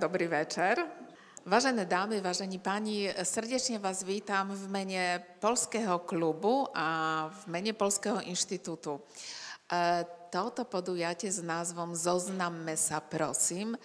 dobrý večer. Vážené dámy, vážení páni, srdečne vás vítam v mene Polského klubu a v mene Polského inštitútu. E, toto podujatie s názvom Zoznamme sa, prosím, e,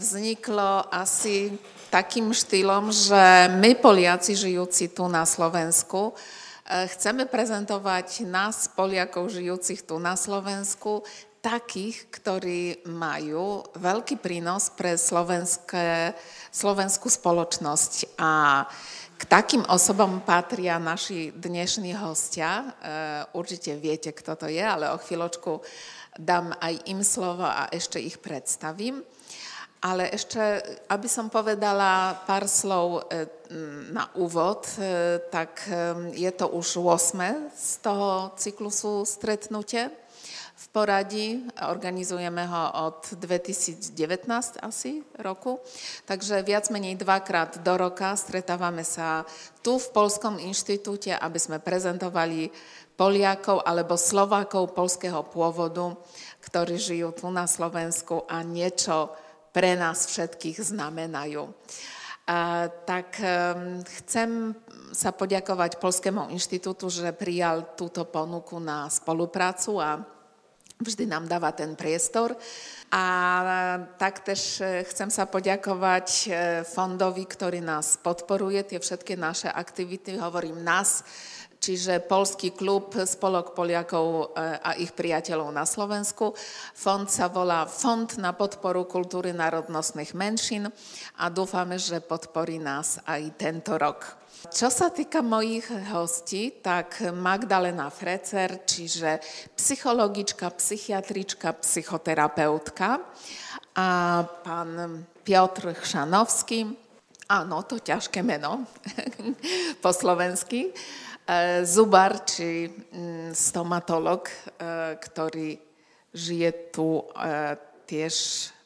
vzniklo asi takým štýlom, že my Poliaci žijúci tu na Slovensku e, chceme prezentovať nás, Poliakov žijúcich tu na Slovensku, takých, ktorí majú veľký prínos pre slovenské, slovenskú spoločnosť. A k takým osobom patria naši dnešní hostia. E, určite viete, kto to je, ale o chvíľočku dám aj im slovo a ešte ich predstavím. Ale ešte, aby som povedala pár slov e, na úvod, e, tak je to už 8. z toho cyklusu stretnutie v poradí. Organizujeme ho od 2019 asi roku. Takže viac menej dvakrát do roka stretávame sa tu v Polskom inštitúte, aby sme prezentovali Poliakov alebo Slovákov polského pôvodu, ktorí žijú tu na Slovensku a niečo pre nás všetkých znamenajú. A, tak um, chcem sa poďakovať Polskému inštitútu, že prijal túto ponuku na spoluprácu a vždy nám dáva ten priestor. A taktiež e, chcem sa poďakovať e, fondovi, ktorý nás podporuje, tie všetky naše aktivity, hovorím nás, čiže Polský klub Spolok Poliakov e, a ich priateľov na Slovensku. Fond sa volá Fond na podporu kultúry národnostných menšín a dúfame, že podporí nás aj tento rok. Čo sa týka mojich hostí, tak Magdalena Frecer, čiže psychologička, psychiatrička, psychoterapeutka a pán Piotr Chšanovský, áno, to ťažké meno po slovensky, e, zubar či mm, stomatolog, e, ktorý žije tu e, tiež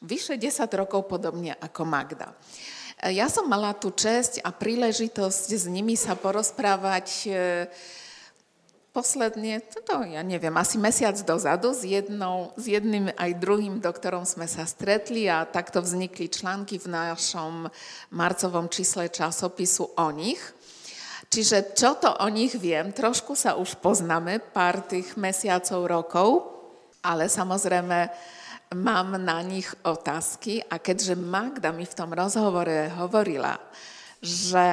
vyše 10 rokov podobne ako Magda. Ja som mala tú česť a príležitosť s nimi sa porozprávať e, posledne, toto ja neviem, asi mesiac dozadu s, jednou, s jedným aj druhým doktorom sme sa stretli a takto vznikli články v našom marcovom čísle časopisu o nich. Čiže čo to o nich viem, trošku sa už poznáme, pár tých mesiacov, rokov, ale samozrejme mám na nich otázky a keďže Magda mi v tom rozhovore hovorila, že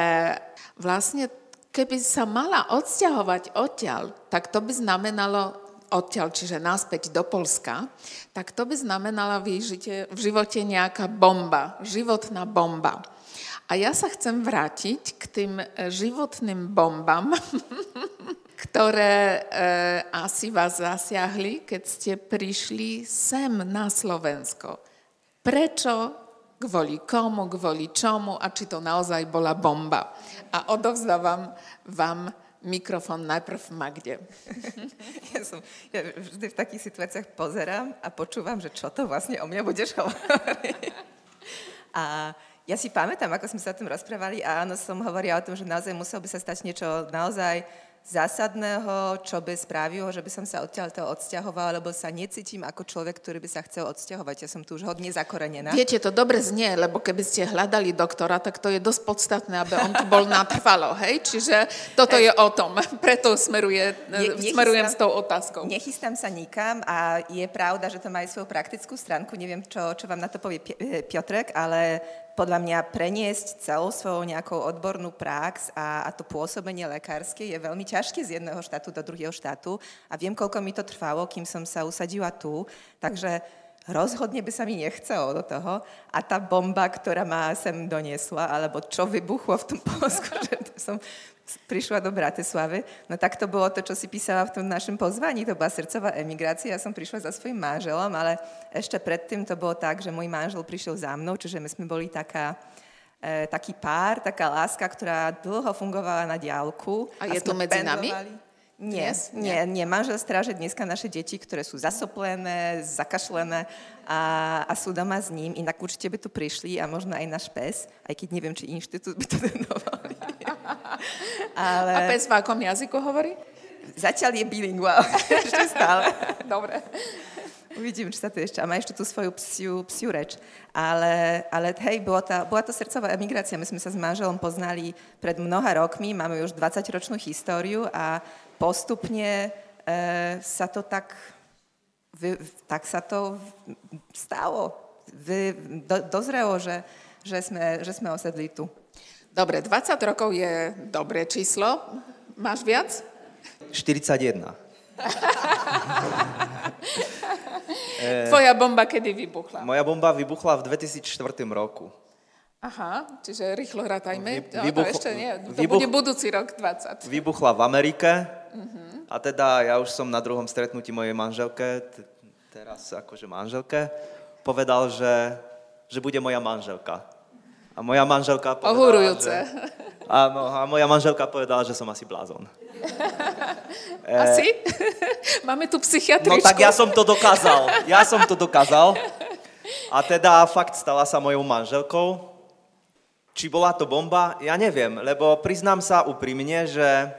vlastne keby sa mala odsťahovať odtiaľ, tak to by znamenalo odtiaľ, čiže naspäť do Polska, tak to by znamenala v, v živote nejaká bomba, životná bomba. A ja sa chcem vrátiť k tým životným bombám, ktoré e, asi vás zasiahli, keď ste prišli sem na Slovensko. Prečo, kvôli komu, kvôli čomu a či to naozaj bola bomba. A odovzdávam vám mikrofón najprv Magde. Ja, som, ja vždy v takých situáciách pozerám a počúvam, že čo to vlastne o mňa budeš hovoriť. A ja si pamätám, ako sme sa o tom rozprávali a áno, som hovorila o tom, že naozaj muselo by sa stať niečo naozaj zásadného, čo by spravilo, že by som sa odtiaľ toho odsťahovala, lebo sa necítim ako človek, ktorý by sa chcel odsťahovať. Ja som tu už hodne zakorenená. Viete, to dobre znie, lebo keby ste hľadali doktora, tak to je dosť podstatné, aby on tu bol natrvalo, hej? Čiže toto je o tom. Preto smeruje, ne, smerujem s tou otázkou. Nechystám sa nikam a je pravda, že to má aj svoju praktickú stránku. Neviem, čo, čo vám na to povie Piotrek, ale podľa mňa preniesť celou svojou nejakou odbornú prax a, a to pôsobenie lekárske je veľmi ťažké z jedného štátu do druhého štátu a viem, koľko mi to trvalo, kým som sa usadila tu. Takže rozhodne by sa mi nechcelo do toho a tá bomba, ktorá ma sem doniesla, alebo čo vybuchlo v tom Polsku, že som prišla do Bratislavy. No tak to bolo to, čo si písala v tom našom pozvaní. To bola srdcová emigrácia. Ja som prišla za svojim manželom, ale ešte predtým to bolo tak, že môj manžel prišiel za mnou, čiže my sme boli taká, e, taký pár, taká láska, ktorá dlho fungovala na diálku. A, a je to medzi nami? Nie, nie, nie. Manžel stráže dneska naše deti, ktoré sú zasoplené, zakašlené a, a sú doma s ním. Inak určite by tu prišli a možno aj náš pes, aj keď neviem, či inštitút by to dovolil. Ale... A pes v akom jazyku hovorí? Zatiaľ je bilinguál, ešte stále. Dobre. Uvidím, či sa to ešte... A má ešte tú svoju psiu, psiu reč. Ale, ale hej, bola, tá, bola to srdcová emigrácia. My sme sa s manželom poznali pred mnoha rokmi, máme už 20-ročnú históriu a postupne e, sa to tak... Vy, tak sa to stalo. Vy, do, dozrelo, že, že, sme, že sme osedli tu. Dobre, 20 rokov je dobré číslo. Máš viac? 41. Tvoja bomba kedy vybuchla? Moja bomba vybuchla v 2004 roku. Aha, čiže rýchlo hratajme. Vy- No, vybuch- to ešte nie, to vybuch- bude budúci rok 20. Vybuchla v Amerike a teda ja už som na druhom stretnutí mojej manželke, t- teraz akože manželke, povedal, že, že bude moja manželka. A moja manželka povedala, Ohúrujúce. Že, áno, a moja manželka povedala, že som asi blázon. Asi? Máme tu psychiatričku. No tak ja som to dokázal. Ja som to dokázal. A teda fakt stala sa mojou manželkou. Či bola to bomba, ja neviem, lebo priznám sa úprimne, že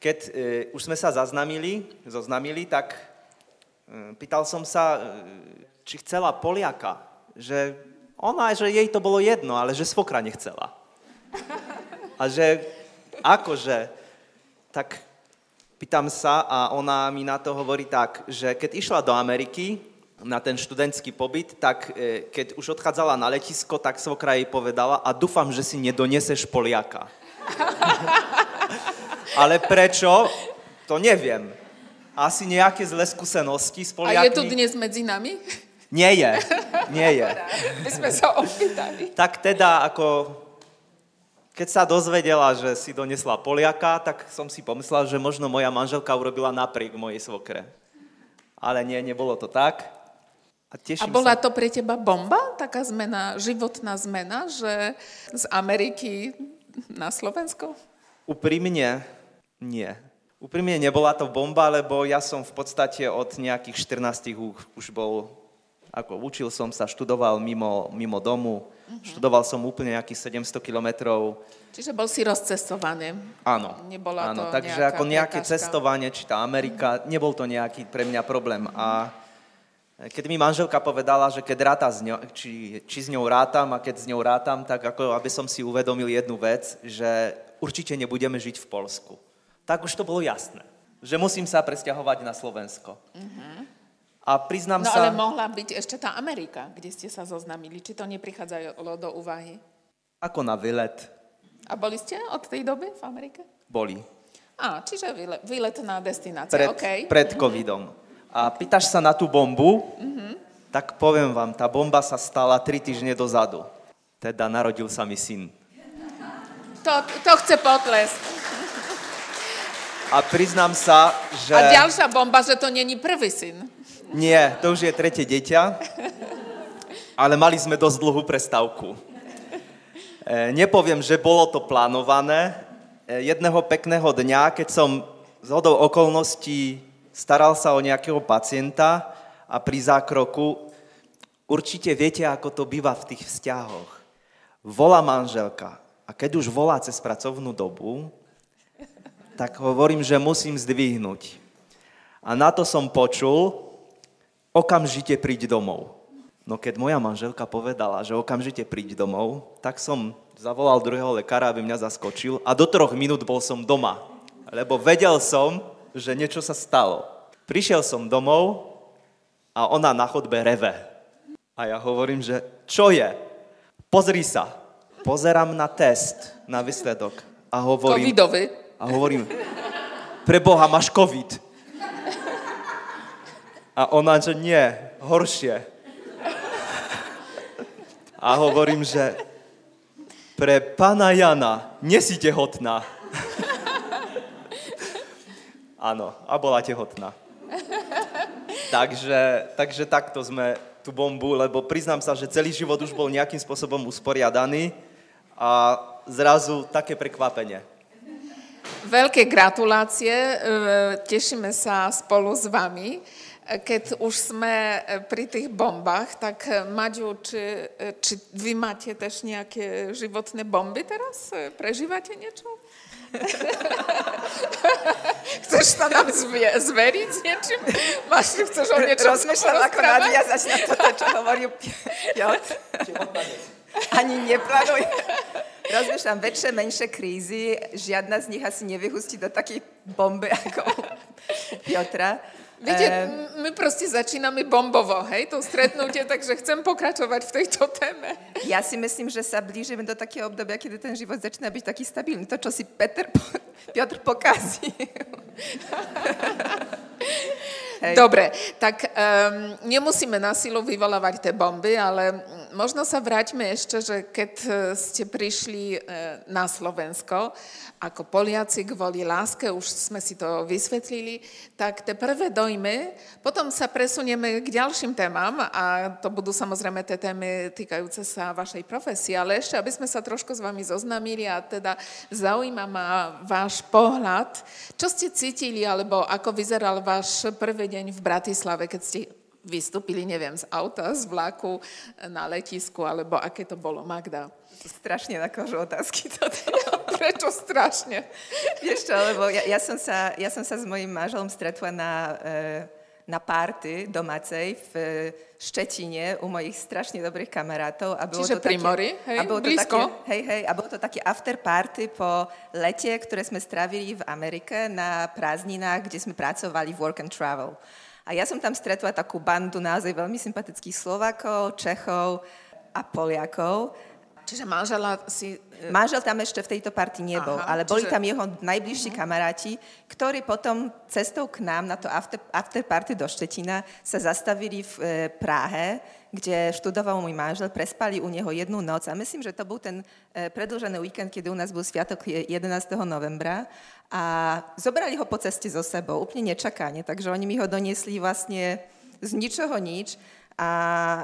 keď e, už sme sa zaznamili, zoznamili, tak e, pýtal som sa, e, či chcela Poliaka. Že ona, že jej to bolo jedno, ale že svokra nechcela. A že akože, tak pýtam sa a ona mi na to hovorí tak, že keď išla do Ameriky na ten študentský pobyt, tak e, keď už odchádzala na letisko, tak svokra jej povedala a dúfam, že si nedoneseš Poliaka. Ale prečo? To neviem. Asi nejaké zlé skúsenosti s A Poliakmi. je tu dnes medzi nami? Nie je, nie je. My sme sa opýtali. Tak teda ako, keď sa dozvedela, že si donesla Poliaka, tak som si pomyslel, že možno moja manželka urobila napriek mojej svokre. Ale nie, nebolo to tak. A A bola sa. to pre teba bomba? Taká zmena, životná zmena, že z Ameriky na Slovensko? Úprimne, nie. Úprimne nebola to bomba, lebo ja som v podstate od nejakých 14 už, už bol, ako učil som sa, študoval mimo, mimo domu, študoval som úplne nejakých 700 kilometrov Čiže bol si rozcestovaný. Áno. Nebola áno, to takže ako nejaké prekážka. cestovanie, či tá Amerika, nebol to nejaký pre mňa problém. A keď mi manželka povedala, že keď ráta s ňou, či, či s ňou rátam a keď s ňou rátam, tak ako aby som si uvedomil jednu vec, že určite nebudeme žiť v Polsku. Tak už to bolo jasné, že musím sa presťahovať na Slovensko. A priznám No sa... ale mohla byť ešte tá Amerika, kde ste sa zoznamili. Či to neprichádzalo do úvahy? Ako na výlet A boli ste od tej doby v Amerike? boli. Á, čiže výlet, výletná destinácia, pred, OK. pred covidom. A pýtaš sa na tú bombu, tak poviem vám, tá bomba sa stala tri týždne dozadu. Teda narodil sa mi syn. To, to chce potlesk. A priznám sa, že... A ďalšia bomba, že to není prvý syn. Nie, to už je tretie dieťa, ale mali sme dosť dlhú prestávku. E, nepoviem, že bolo to plánované. E, jedného pekného dňa, keď som z hodou okolností staral sa o nejakého pacienta a pri zákroku, určite viete, ako to býva v tých vzťahoch. Volá manželka a keď už volá cez pracovnú dobu, tak hovorím, že musím zdvihnúť. A na to som počul, okamžite príď domov. No keď moja manželka povedala, že okamžite príď domov, tak som zavolal druhého lekára, aby mňa zaskočil a do troch minút bol som doma. Lebo vedel som, že niečo sa stalo. Prišiel som domov a ona na chodbe reve. A ja hovorím, že čo je? Pozri sa. Pozerám na test, na výsledok. A hovorím, Covidový. a hovorím, pre Boha, máš COVID. A ona, že nie, horšie. A hovorím, že pre pána Jana, nie si tehotná. Áno, a bola tehotná. takže, takže takto sme tú bombu, lebo priznám sa, že celý život už bol nejakým spôsobom usporiadaný a zrazu také prekvapenie. Veľké gratulácie, e, tešíme sa spolu s vami. E, Keď už sme e, pri tých bombách, tak e, Maďu, či, e, či vy máte tež nejaké životné bomby teraz? E, Prežívate niečo? Chceš sa nám zvie, zveriť s niečím? Máš, chceš o niečom Rozmýšľam, ako nadviazať na toto, čo hovorí Piotr. Ani neplánujem. Rozmýšľam, väčšie, menšie krízy, žiadna z nich asi nevyhustí do takej bomby ako u Piotra. Viete, um, my proste začíname bombovo, hej, to stretnutie, takže chcem pokračovať v tejto téme. Ja si myslím, že sa blížime do takého obdobia, kedy ten život začína byť taký stabilný. To, čo si Peter, Piotr pokazí. Hej. Dobre, tak um, nemusíme na silu vyvolávať tie bomby, ale možno sa vráťme ešte, že keď e, ste prišli uh, na Slovensko, ako Poliaci kvôli láske, už sme si to vysvetlili, tak tie prvé dojmy, potom sa presunieme k ďalším témam a to budú samozrejme tie témy týkajúce sa vašej profesie, ale ešte, aby sme sa trošku s vami zoznámili a teda zaujíma ma váš pohľad, čo ste cítili, alebo ako vyzeral váš prvý deň v Bratislave, keď ste vystúpili, neviem, z auta, z vlaku na letisku, alebo aké to bolo, Magda? Strašne na kožu otázky toto. Prečo strašne? Vieš čo, lebo ja, ja, som, sa, ja som sa s mojím manželom stretla na, e, na párty domácej v Štetine u mojich strašne dobrých kamarátov. A bolo Čiže to pri také, mori? Hej, a bolo blízko? To také, hej, hej, a bolo to také after party po lete, ktoré sme strávili v Amerike na prázdninách, kde sme pracovali Work and Travel. A ja som tam stretla takú bandu naozaj veľmi sympatických Slovakov, Čechov a Poliakov. Čiže manžela si... E, Manžel tam ešte v tejto partii nebol, Aha, ale boli čiže... tam jeho najbližší uh-huh. kamaráti, ktorí potom cestou k nám na to after, after party do Štetina sa zastavili v e, Práhe, kde študoval môj manžel, prespali u neho jednu noc a myslím, že to bol ten e, predlžený víkend, kedy u nás bol sviatok 11. novembra a zobrali ho po ceste so sebou, úplne nečakane, takže oni mi ho doniesli vlastne z ničoho nič a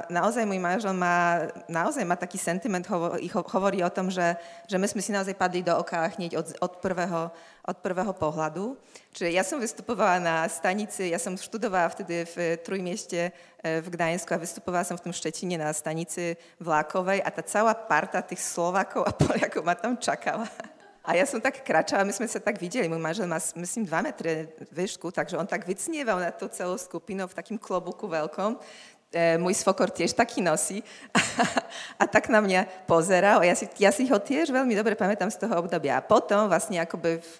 naozaj môj manžel má, naozaj má taký sentiment, hovorí, hovorí o tom, že, že my sme si naozaj padli do oka hneď od, od, prvého, od prvého pohľadu. Čiže ja som vystupovala na stanici, ja som študovala vtedy v Trujmieste e, v Gdaňsku a vystupovala som v tom Štetine na stanici Vlákovej a tá celá parta tých Slovákov a Poliakov ma tam čakala. A ja som tak kračala, my sme sa tak videli, môj manžel má, myslím, 2 metre výšku, takže on tak vycnieval na tú celú skupinu v takým klobuku veľkom e, môj svokor tiež taký nosí a tak na mňa pozeral. Ja si, ja si ho tiež veľmi dobre pamätám z toho obdobia. A potom vlastne akoby v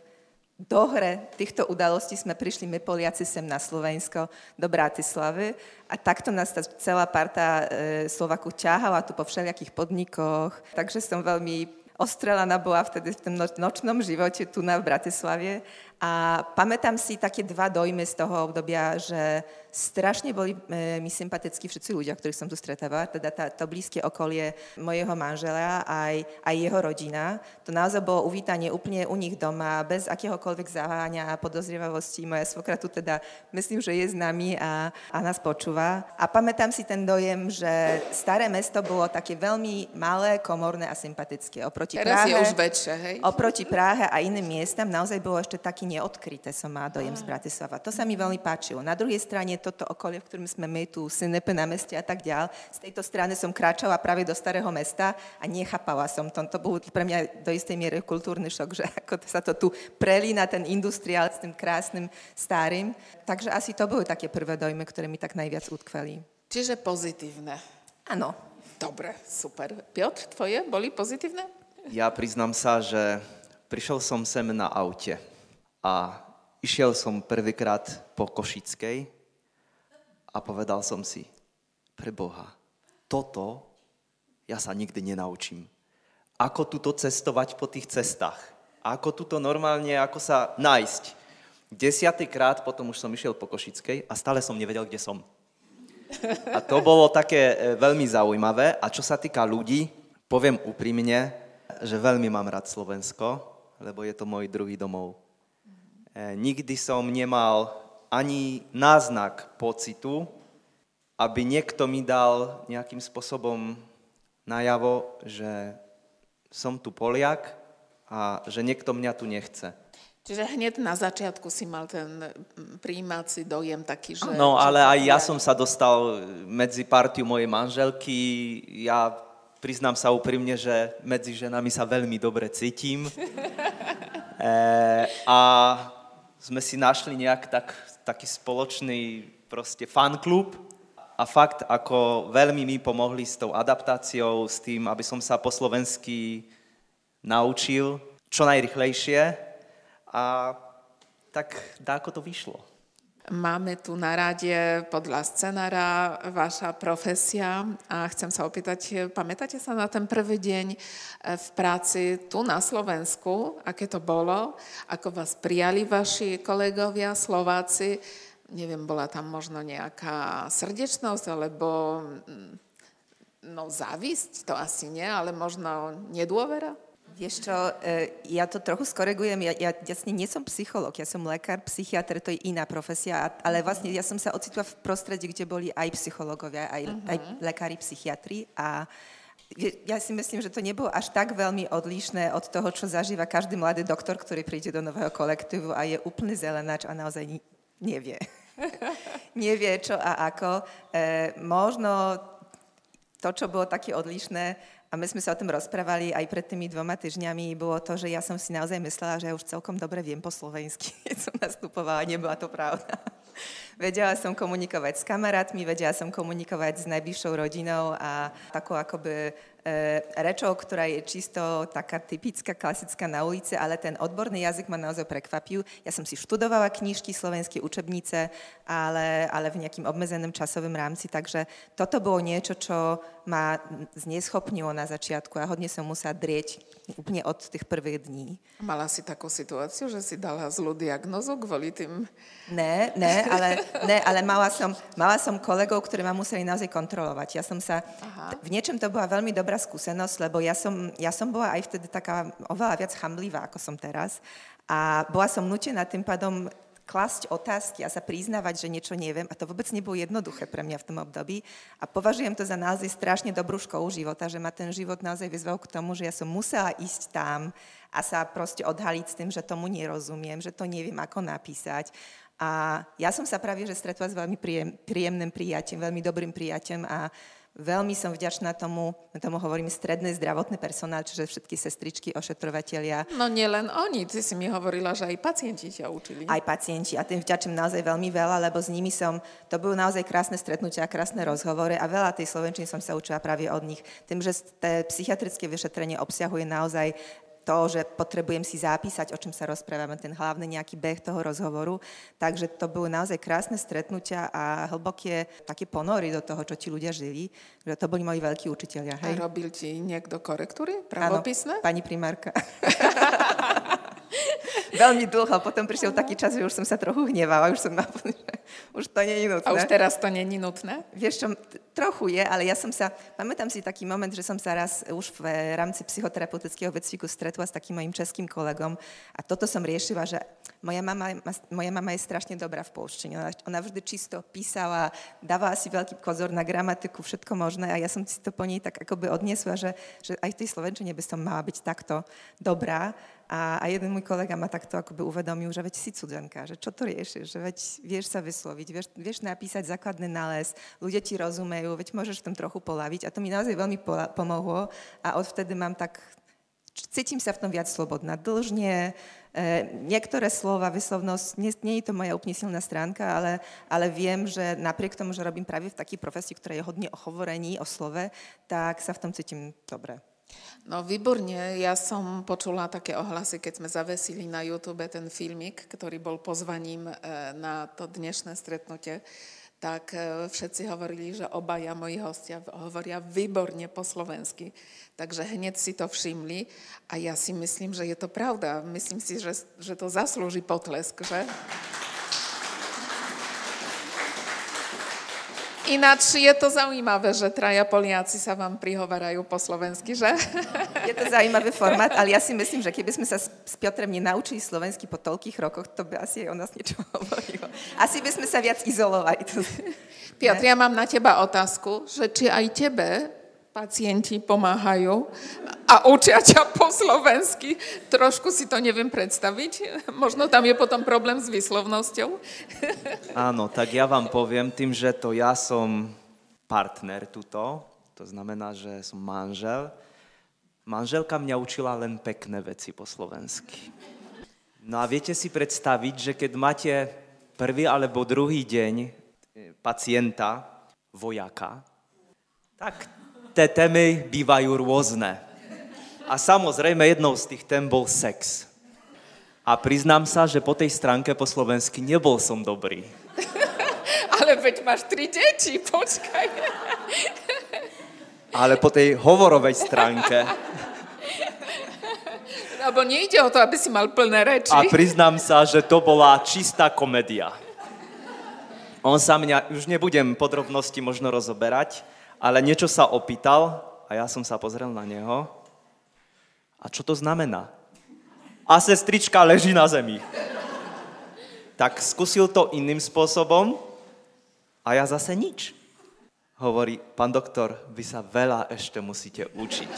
dohre týchto udalostí sme prišli my Poliaci sem na Slovensko do Bratislavy a takto nás tá celá parta e, Slovaku ťahala tu po všelijakých podnikoch. Takže som veľmi ostrelaná bola vtedy v tom nočnom živote tu na v Bratislave a pamätám si také dva dojmy z toho obdobia, že strašne boli e, mi sympatickí všetci ľudia, ktorých som tu stretávala, teda tá, to blízke okolie mojeho manžela aj, aj jeho rodina. To naozaj bolo uvítanie úplne u nich doma, bez akéhokoľvek zaháňa a podozrievavosti. Moja svokra tu teda myslím, že je s nami a, a nás počúva. A pamätám si ten dojem, že staré mesto bolo také veľmi malé, komorné a sympatické. Oproti Teraz Práhe, je už väčšie, hej? Oproti Práhe a iným miestam naozaj bolo ešte taký neodkryté som má dojem z Bratislava. To sa mi veľmi páčilo. Na druhej strane toto okolie, v ktorom sme my tu, Sinepe na meste a tak ďalej, z tejto strany som kráčala práve do starého mesta a nechápala som to. To bol pre mňa do istej miery kultúrny šok, že ako sa to tu prelína ten industriál s tým krásnym starým. Takže asi to boli také prvé dojmy, ktoré mi tak najviac utkveli. Čiže pozitívne. Áno. Dobre, super. Piotr, tvoje boli pozitívne? Ja priznám sa, že prišiel som sem na aute. A išiel som prvýkrát po Košickej a povedal som si, pre Boha, toto ja sa nikdy nenaučím. Ako tuto cestovať po tých cestách? Ako tuto normálne, ako sa nájsť? Desiatýkrát potom už som išiel po Košickej a stále som nevedel, kde som. A to bolo také e, veľmi zaujímavé. A čo sa týka ľudí, poviem úprimne, že veľmi mám rád Slovensko, lebo je to môj druhý domov. E, nikdy som nemal ani náznak pocitu, aby niekto mi dal nejakým spôsobom najavo, že som tu Poliak a že niekto mňa tu nechce. Čiže hneď na začiatku si mal ten príjímací dojem taký, že... No, ale aj ja som sa dostal medzi partiu mojej manželky. Ja priznám sa úprimne, že medzi ženami sa veľmi dobre cítim. a sme si našli nejak tak, taký spoločný proste fanklub a fakt, ako veľmi mi pomohli s tou adaptáciou, s tým, aby som sa po slovensky naučil čo najrychlejšie a tak dáko to vyšlo. Máme tu na rade podľa scenára vaša profesia a chcem sa opýtať, pamätáte sa na ten prvý deň e, v práci tu na Slovensku, aké to bolo, ako vás prijali vaši kolegovia Slováci, neviem, bola tam možno nejaká srdečnosť alebo mm, no závisť, to asi nie, ale možno nedôvera? Vieš čo, e, ja to trochu skoregujem, ja, ja jasne nie som psycholog, ja som lekár, psychiatr, to je iná profesia, ale vlastne ja som sa ocitla v prostredí, kde boli aj psychológovia, aj, uh-huh. aj lekári, psychiatri a ja si myslím, že to nebolo až tak veľmi odlišné od toho, čo zažíva každý mladý doktor, ktorý príde do nového kolektívu a je úplný zelenáč a naozaj nevie. nevie čo a ako. E, možno to, čo bolo také odlišné, a my sme sa o tom rozprávali aj pred tými dvoma týždňami, bolo to, že ja som si naozaj myslela, že ja už celkom dobre viem po slovensky, keď som nastupovala, nebola to pravda. vedela som komunikovať s kamarátmi, vedela som komunikovať s najbližšou rodinou a takou akoby rečou, ktorá je čisto taká typická, klasická na ulici, ale ten odborný jazyk ma naozaj prekvapil. Ja som si študovala knižky, slovenské učebnice, ale, ale v nejakým obmedzeným časovým rámci, takže toto bolo niečo, čo ma zneschopnilo na začiatku a hodne som musela drieť úplne od tých prvých dní. Mala si takú situáciu, že si dala zlú diagnozu kvôli tým... Ne, ne, ale, ne, ale mala, som, mala som kolegov, ktorí ma museli naozaj kontrolovať. Ja som sa... Aha. V niečom to bola veľmi dobrá skúsenosť, lebo ja som, ja som bola aj vtedy taká oveľa viac chamlivá, ako som teraz. A bola som nutená tým pádom klasť otázky a sa priznávať, že niečo neviem. A to vôbec nebolo jednoduché pre mňa v tom období. A považujem to za naozaj strašne dobrú školu života, že ma ten život naozaj vyzval k tomu, že ja som musela ísť tam a sa proste odhaliť s tým, že tomu nerozumiem, že to neviem, ako napísať. A ja som sa práve, že stretla s veľmi príjemným prijatím, veľmi dobrým prijatím a Veľmi som vďačná tomu, tomu hovorím stredné zdravotné personál, čiže všetky sestričky, ošetrovatelia. No nielen oni, ty si mi hovorila, že aj pacienti ťa učili. Aj pacienti a tým vďačím naozaj veľmi veľa, lebo s nimi som, to bolo naozaj krásne stretnutia, krásne rozhovory a veľa tej slovenčiny som sa učila práve od nich. Tým, že té psychiatrické vyšetrenie obsahuje naozaj to, že potrebujem si zapísať, o čom sa rozprávame, ten hlavný nejaký beh toho rozhovoru. Takže to boli naozaj krásne stretnutia a hlboké také ponory do toho, čo ti ľudia žili. Že to boli moji veľkí učiteľia. Hej? A robil ti niekto korektúry pravopisné? Áno, pani primárka. Veľmi dlho, potom prišiel taký čas, že už som sa trochu hnevala, už som naplnila, už to nie je nutné. A už teraz to nie je nutné? Vieš čo, trochu je, ale ja som sa, pamätám si taký moment, že som sa raz už v rámci psychoterapeutického vecviku stretla s takým mojim českým kolegom a toto som riešila, že moja mama, moja mama je strašne dobrá v polštine. Ona, ona vždy čisto písala, dávala si veľký pozor na gramatiku, všetko možné a ja som si to po nej tak akoby odniesla, že, že aj v tej slovenčine by som mala byť takto dobrá. A, a jeden môj kolega ma takto akoby uvedomil, že veď si cudzenka, že čo to riešiš, že veď vieš sa vysloviť, vieš, vieš napísať základný nález, ľudia ti rozumejú, veď môžeš v tom trochu polaviť. A to mi naozaj veľmi pomohlo a odvtedy mám tak, cítim sa v tom viac slobodná. Dlžne, e, niektoré nie, nie to moja úplne silná stránka, ale, ale viem, že napriek tomu, že robím práve v takej profesii, ktorá je hodne o hovorení, o slove, tak sa v tom dobre. No výborne, ja som počula také ohlasy, keď sme zavesili na YouTube ten filmik, ktorý bol pozvaním e, na to dnešné stretnutie, tak e, všetci hovorili, že obaja moji hostia hovoria výborne po slovensky. Takže hneď si to všimli a ja si myslím, že je to pravda. Myslím si, že, že to zaslúži potlesk, že? Ináč je to zaujímavé, že traja Poliaci sa vám prihovarajú po slovensky, že? Je to zaujímavý formát, ale ja si myslím, že keby sme sa s Piotrem nenaučili slovensky po toľkých rokoch, to by asi aj o nás niečo hovorilo. Asi by sme sa viac izolovali. Piotr, ja mám na teba otázku, že či aj tebe pacienti pomáhajú a učia ťa po slovensky. Trošku si to neviem predstaviť. Možno tam je potom problém s výslovnosťou. Áno, tak ja vám poviem tým, že to ja som partner tuto, to znamená, že som manžel. Manželka mňa učila len pekné veci po slovensky. No a viete si predstaviť, že keď máte prvý alebo druhý deň e, pacienta, vojaka, tak tie témy bývajú rôzne. A samozrejme jednou z tých tém bol sex. A priznám sa, že po tej stránke po slovensky nebol som dobrý. Ale veď máš tri deti, počkaj. Ale po tej hovorovej stránke. Lebo nejde o to, aby si mal plné reči. A priznám sa, že to bola čistá komédia. On sa mňa, už nebudem podrobnosti možno rozoberať, ale niečo sa opýtal a ja som sa pozrel na neho a čo to znamená? A sestrička leží na zemi. Tak skúsil to iným spôsobom a ja zase nič. Hovorí, pán doktor, vy sa veľa ešte musíte učiť.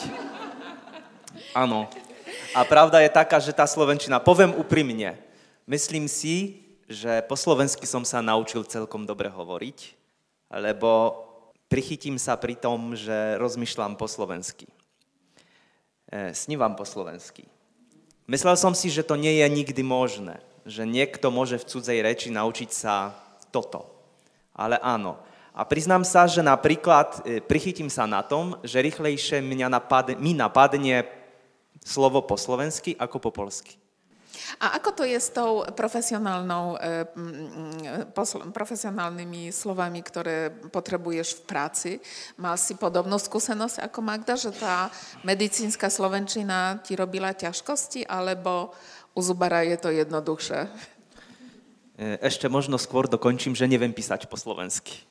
Áno. A pravda je taká, že tá slovenčina, poviem úprimne, myslím si, že po slovensky som sa naučil celkom dobre hovoriť, lebo prichytím sa pri tom, že rozmýšľam po slovensky. E, snívam po slovensky. Myslel som si, že to nie je nikdy možné, že niekto môže v cudzej reči naučiť sa toto. Ale áno. A priznám sa, že napríklad e, prichytím sa na tom, že rýchlejšie mňa napadne, mi napadne slovo po slovensky ako po polsky. A ako to je s tou profesionálnou, e, profesionálnymi slovami, ktoré potrebuješ v práci? Mal si podobnú skúsenosť ako Magda, že tá medicínska slovenčina ti robila ťažkosti, alebo u Zubara je to jednoduchšie? E, ešte možno skôr dokončím, že neviem písať po slovensky.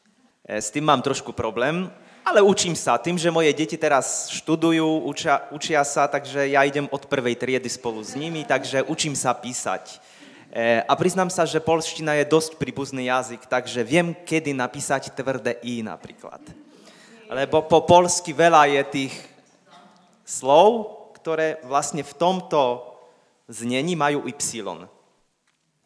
E, s tým mám trošku problém, ale učím sa. Tým, že moje deti teraz študujú, učia, učia sa, takže ja idem od prvej triedy spolu s nimi, takže učím sa písať. E, a priznám sa, že polština je dosť príbuzný jazyk, takže viem, kedy napísať tvrdé i napríklad. Lebo po polsky veľa je tých slov, ktoré vlastne v tomto znení majú y.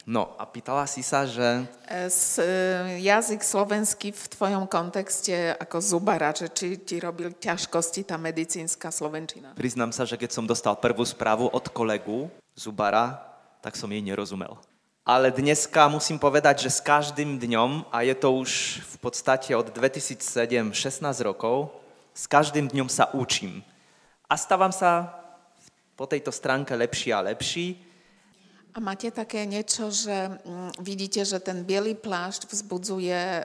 No a pýtala si sa, že... S, e, jazyk slovenský v tvojom kontexte ako zubara, že či ti robil ťažkosti tá medicínska slovenčina? Priznám sa, že keď som dostal prvú správu od kolegu zubara, tak som jej nerozumel. Ale dneska musím povedať, že s každým dňom, a je to už v podstate od 2007 16 rokov, s každým dňom sa učím. A stávam sa po tejto stránke lepší a lepší, a máte také niečo, že mm, vidíte, že ten biely plášť vzbudzuje e,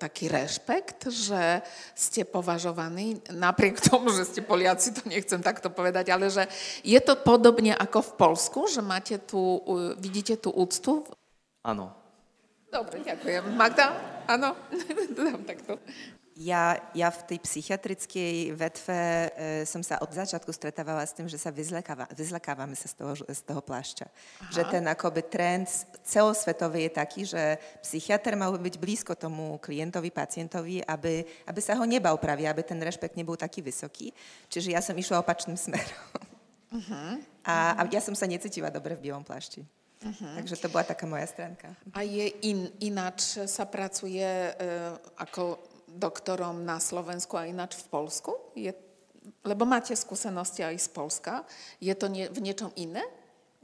taký rešpekt, že ste považovaní, napriek tomu, že ste Poliaci, to nechcem takto povedať, ale že je to podobne ako v Polsku, že máte tu, vidíte tú úctu? Áno. Dobre, ďakujem. Magda? Áno? Dám takto. Ja, ja v tej psychiatrickej vetve e, som sa od začiatku stretávala s tým, že sa vyzlekáva, vyzlekávame sa z toho, z toho plášťa. Aha. Že ten akoby trend celosvetový je taký, že psychiatr mal byť blízko tomu klientovi, pacientovi, aby, aby sa ho nebal pravie, aby ten rešpekt nebol taký vysoký. Čiže ja som išla opačným smerom. Uh-huh. A, a ja som sa necítila dobre v bielom plášti. Uh-huh. Takže to bola taká moja stránka. A je in, ináč sa pracuje e, ako doktorom na Slovensku a ináč v Polsku? Je, lebo máte skúsenosti aj z Polska. Je to nie, v niečom?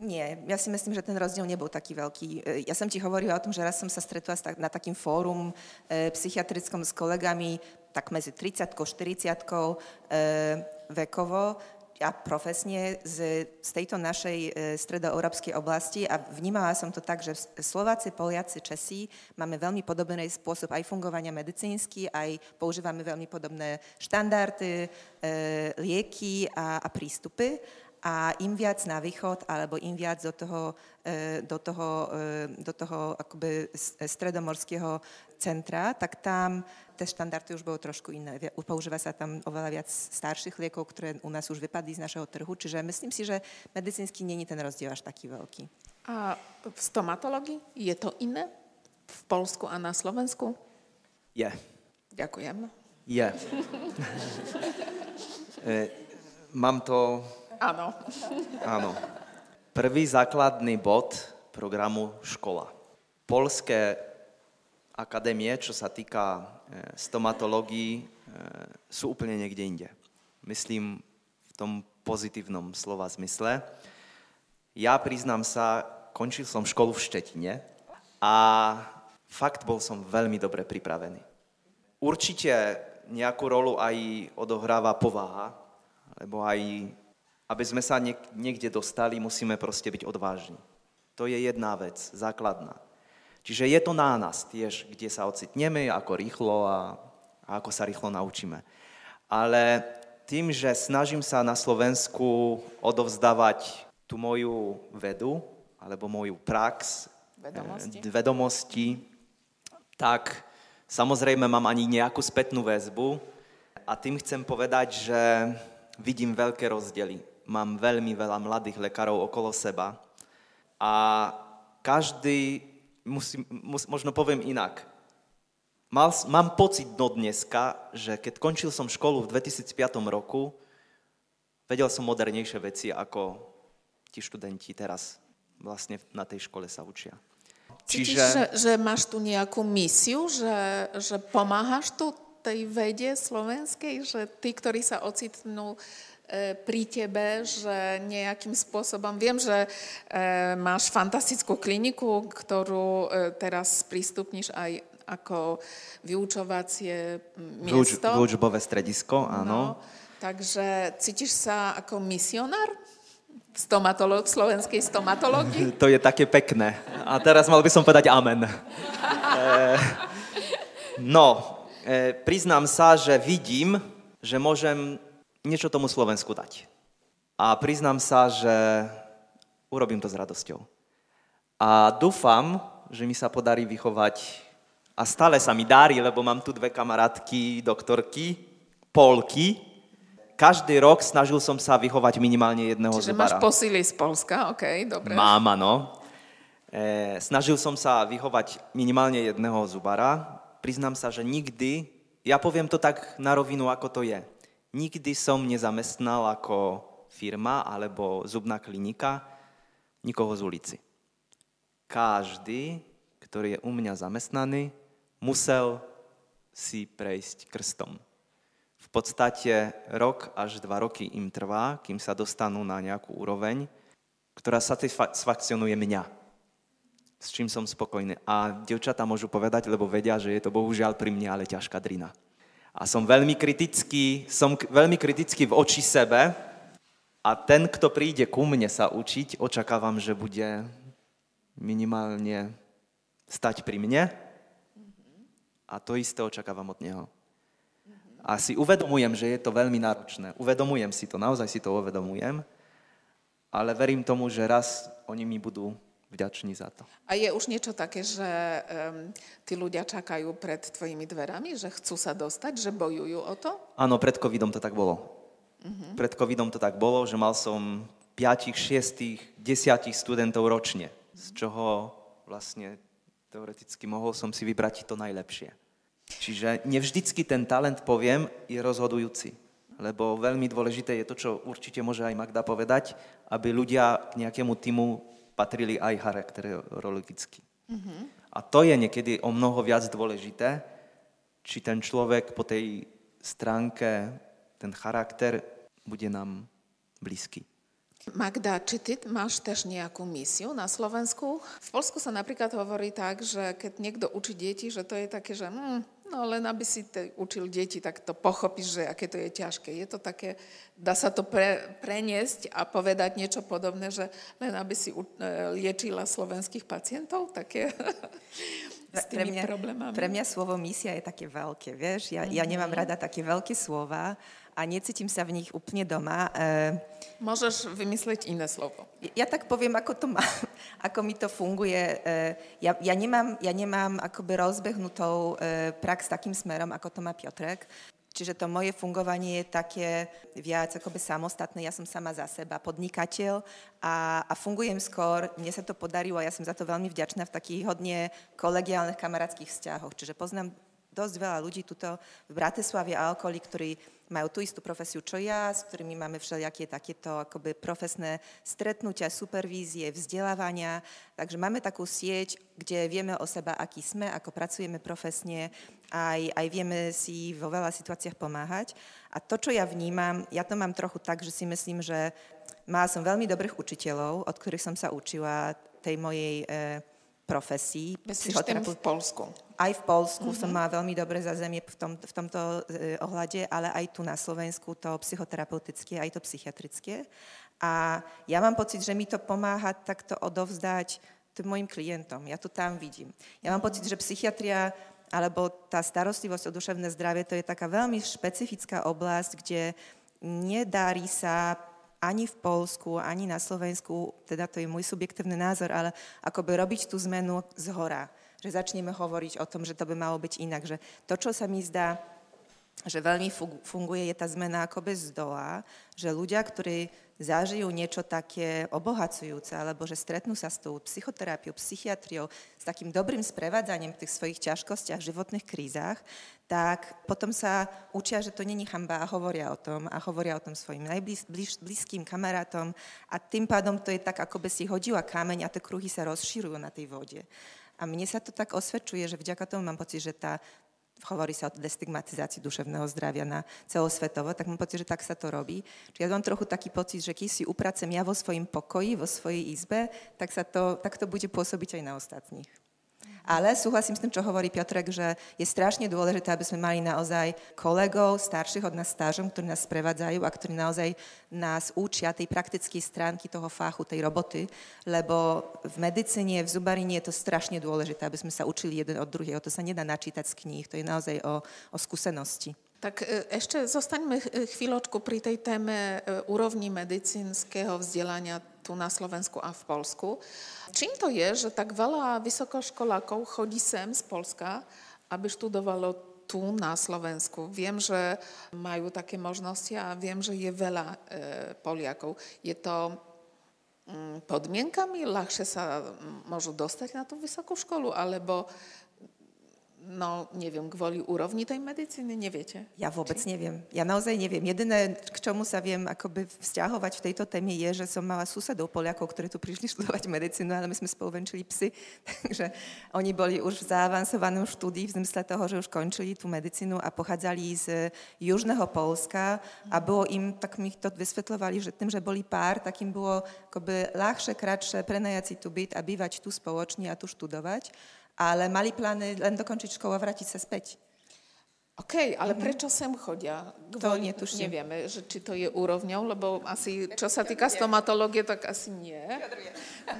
Nie, ja si myslím, že ten rozdiel nebol taký veľký. E, ja som ti hovorila o tom, že raz som sa stretla na takým fórum e, psychiatrickom s kolegami, tak medzi 30 40 e, vekovo, a profesne z, z tejto našej e, stredoeurópskej oblasti a vnímala som to tak, že Slováci, Poliaci, Česi máme veľmi podobný spôsob aj fungovania medicínsky, aj používame veľmi podobné štandardy, e, lieky a, a prístupy a im viac na východ, alebo im viac do toho, e, do toho, e, do toho akoby stredomorského centra, tak tam tie štandardy už bolo trošku iné. Používa sa tam oveľa viac starších liekov, ktoré u nás už vypadli z našeho trhu, čiže myslím si, že medicínsky není ten rozdiel až taký veľký. A v stomatológii je to iné v Polsku a na Slovensku? Je. Ďakujem. Je. e, mám to... Áno. Áno. Prvý základný bod programu škola. Polské akadémie, čo sa týka e, stomatológii, e, sú úplne niekde inde. Myslím v tom pozitívnom slova zmysle. Ja priznám sa, končil som školu v Štetine a fakt bol som veľmi dobre pripravený. Určite nejakú rolu aj odohráva povaha, lebo aj aby sme sa niekde dostali, musíme proste byť odvážni. To je jedna vec, základná. Čiže je to na nás tiež, kde sa ocitneme, ako rýchlo a, a ako sa rýchlo naučíme. Ale tým, že snažím sa na Slovensku odovzdávať tú moju vedu, alebo moju prax, vedomosti, eh, vedomosti tak samozrejme mám ani nejakú spätnú väzbu a tým chcem povedať, že vidím veľké rozdiely mám veľmi veľa mladých lekárov okolo seba a každý, musí, mus, možno poviem inak, Mal, mám pocit do dneska, že keď končil som školu v 2005 roku, vedel som modernejšie veci, ako ti študenti teraz vlastne na tej škole sa učia. Cítiš, Čiže... že, že máš tu nejakú misiu, že, že pomáhaš tu tej vede slovenskej, že tí, ktorí sa ocitnú pri tebe, že nejakým spôsobom, viem, že e, máš fantastickú kliniku, ktorú e, teraz prístupníš aj ako vyučovacie miesto. Vyučbové stredisko, áno. No, takže cítiš sa ako misionár? Stomatolog, slovenskej stomatológii? To je také pekné. A teraz mal by som povedať amen. no, priznám sa, že vidím, že môžem niečo tomu Slovensku dať. A priznám sa, že urobím to s radosťou. A dúfam, že mi sa podarí vychovať, a stále sa mi darí, lebo mám tu dve kamarátky, doktorky, polky. Každý rok snažil som sa vychovať minimálne jedného Čiže zubara. máš posily z Polska, ok, dobre. Mám, áno. E, snažil som sa vychovať minimálne jedného zubara. Priznám sa, že nikdy, ja poviem to tak na rovinu, ako to je. Nikdy som nezamestnal ako firma alebo zubná klinika nikoho z ulici. Každý, ktorý je u mňa zamestnaný, musel si prejsť krstom. V podstate rok až dva roky im trvá, kým sa dostanú na nejakú úroveň, ktorá satisfakcionuje mňa. S čím som spokojný. A devčatá môžu povedať, lebo vedia, že je to bohužiaľ pri mne ale ťažká drina a som veľmi kritický, som veľmi kritický v oči sebe a ten, kto príde ku mne sa učiť, očakávam, že bude minimálne stať pri mne a to isté očakávam od neho. A si uvedomujem, že je to veľmi náročné. Uvedomujem si to, naozaj si to uvedomujem, ale verím tomu, že raz oni mi budú vďační za to. A je už niečo také, že um, tí ľudia čakajú pred tvojimi dverami, že chcú sa dostať, že bojujú o to? Áno, pred covidom to tak bolo. Uh-huh. Pred covidom to tak bolo, že mal som 5, 6, 10 študentov ročne, z čoho vlastne teoreticky mohol som si vybrať to najlepšie. Čiže nevždycky ten talent, poviem, je rozhodujúci. Lebo veľmi dôležité je to, čo určite môže aj Magda povedať, aby ľudia k nejakému týmu patrili aj charakterologicky. Mm-hmm. A to je niekedy o mnoho viac dôležité, či ten človek po tej stránke, ten charakter bude nám blízky. Magda, či ty máš tež nejakú misiu na Slovensku? V Polsku sa napríklad hovorí tak, že keď niekto učí deti, že to je také, že hm, no len aby si te, učil deti, tak to pochopíš, že aké to je ťažké. Je to také, dá sa to pre, preniesť a povedať niečo podobné, že len aby si u, e, liečila slovenských pacientov, také s tými pre mňa, problémami. Pre mňa slovo misia je také veľké, vieš? Ja, ja nemám rada také veľké slova a necítim sa v nich úplne doma. E, Môžeš vymyslieť iné slovo. Ja, ja tak poviem, ako, to má, ako mi to funguje. E, ja, ja, nemám, ja nemám akoby rozbehnutou e, prax takým smerom, ako to má Piotrek. Čiže to moje fungovanie je také viac akoby samostatné. Ja som sama za seba podnikateľ a, a fungujem skôr. Mne sa to podarilo a ja som za to veľmi vďačná v takých hodne kolegiálnych kamarátskych vzťahoch. Čiže poznám dosť veľa ľudí tuto v Bratislave a okolí, ktorí majú tú istú profesiu, čo ja, s ktorými máme všelijaké takéto akoby profesné stretnutia, supervízie, vzdelávania. Takže máme takú sieť, kde vieme o seba, aký sme, ako pracujeme profesne, aj, aj vieme si vo veľa situáciách pomáhať. A to, čo ja vnímam, ja to mám trochu tak, že si myslím, že mala som veľmi dobrých učiteľov, od ktorých som sa učila tej mojej e, profesii. Myslíš tým v Polsku? Aj v Polsku uh-huh. som mala veľmi dobré zazemie v, tom, v tomto e, ohľade, ale aj tu na Slovensku to psychoterapeutické, aj to psychiatrické. A ja mám pocit, že mi to pomáha takto odovzdať tým mojim klientom. Ja to tam vidím. Ja mám pocit, že psychiatria alebo tá starostlivosť o duševné zdravie, to je taká veľmi špecifická oblasť, kde nedarí sa ani v Polsku, ani na Slovensku, teda to je môj subjektívny názor, ale akoby robiť tú zmenu z hora. Že začneme hovoriť o tom, že to by malo byť inak. Že to, čo sa mi zdá, že veľmi funguje, je tá zmena ako bez dola, že ľudia, ktorí zažijú niečo také obohacujúce, alebo že stretnú sa s tou psychoterapiou, psychiatriou, s takým dobrým sprevádzaním v tých svojich ťažkostiach, životných krízach, tak potom sa učia, že to není chamba a hovoria o tom a hovoria o tom svojim najblízkým kamarátom a tým pádom to je tak, ako by si hodila kameň a tie kruhy sa rozširujú na tej vode. A mne sa to tak osvedčuje, že vďaka tomu mám pocit, že tá hovorí sa o destigmatizácii duševného zdravia na celosvetovo, tak mám pocit, že tak sa to robí. Čiže ja mám trochu taký pocit, že keď si upracem ja vo svojom pokoji, vo svojej izbe, tak, to, tak to bude pôsobiť aj na ostatných. Ale súhlasím s tým, čo hovorí Piotrek, že je strašne dôležité, aby sme mali naozaj kolegov, starších od nás stážom, ktorí nás sprevádzajú a ktorí naozaj nás učia tej praktickej stránky toho fáchu, tej roboty, lebo v medicíne, v zubarine je to strašne dôležité, aby sme sa učili jeden od druhého. To sa nedá načítať z kníh, to je naozaj o, o skúsenosti. Tak e, ešte zostaňme chvíľočku pri tej téme e, úrovni medicínskeho vzdelania tu na Slovensku a v Polsku. Čím to je, že tak veľa vysokoškolákov chodí sem z Polska, aby študovalo tu na Slovensku. Viem, že majú také možnosti a viem, že je veľa e, Poliakov. Je to mm, podmienkami? Ľahšie sa môžu dostať na tú vysokú školu? Alebo No, neviem, kvôli úrovni tej medicíny, neviete? Ja vôbec Či? neviem. Ja naozaj neviem. Jediné, k čomu sa viem akoby vzťahovať v tejto téme je, že som mala susedov Poliakov, ktorí tu prišli študovať medicínu, ale my sme spolu venčili psy, takže oni boli už v zaavansovanom štúdii v zmysle toho, že už končili tú medicínu a pochádzali z južného Polska a bolo im, tak mi to vysvetľovali, že tým, že boli pár, tak im bolo akoby ľahšie, kratšie prenajať si tu byt a bývať tu spoločne a tu študovať ale mali plány len dokončiť školu a vrátiť sa späť. OK, ale mm-hmm. prečo sem chodia? Kvôli, to netuším. Nevieme, že či to je úrovňou, lebo asi, čo sa týka stomatológie, tak asi nie.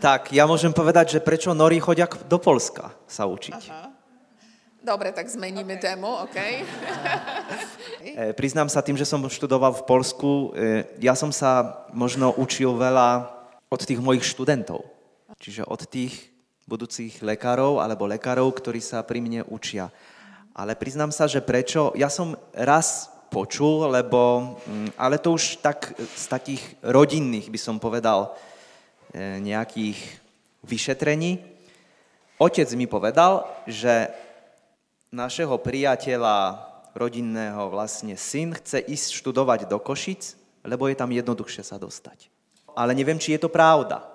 Tak, ja môžem povedať, že prečo Nori chodia do Polska sa učiť. Aha. Dobre, tak zmeníme okay. tému, OK? e, priznám sa tým, že som študoval v Polsku, e, ja som sa možno učil veľa od tých mojich študentov. Čiže od tých, budúcich lekárov alebo lekárov, ktorí sa pri mne učia. Ale priznám sa, že prečo, ja som raz počul, lebo, mm, ale to už tak z takých rodinných, by som povedal, e, nejakých vyšetrení. Otec mi povedal, že našeho priateľa rodinného vlastne syn chce ísť študovať do Košic, lebo je tam jednoduchšie sa dostať. Ale neviem, či je to pravda.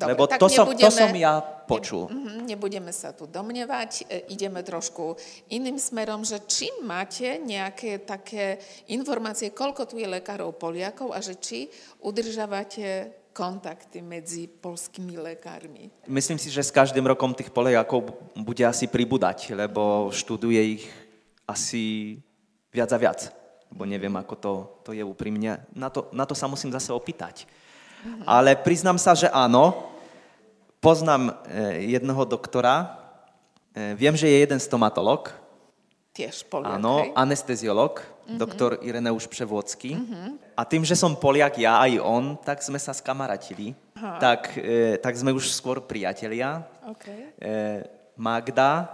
Dobre, Lebo to, som, to som ja počul. Ne, mhm, nebudeme sa tu domnievať, e, ideme trošku iným smerom, že či máte nejaké také informácie, koľko tu je lekárov Poliakov a že či udržávate kontakty medzi polskými lekármi? Myslím si, že s každým rokom tých Poliakov bude asi pribúdať, lebo študuje ich asi viac a viac. Bo neviem, ako to, to je úprimne. Na to, na to sa musím zase opýtať. Mm-hmm. Ale priznám sa, že áno, Poznám e, jednoho doktora, e, viem, že je jeden stomatolog. Tiež Poliak, Áno, hej? anesteziolog, mm-hmm. doktor Ireneusz Převodský. Mm-hmm. A tým, že som Poliak, ja aj on, tak sme sa skamaratili. Tak, e, tak sme už skôr priatelia. Okay. E, Magda,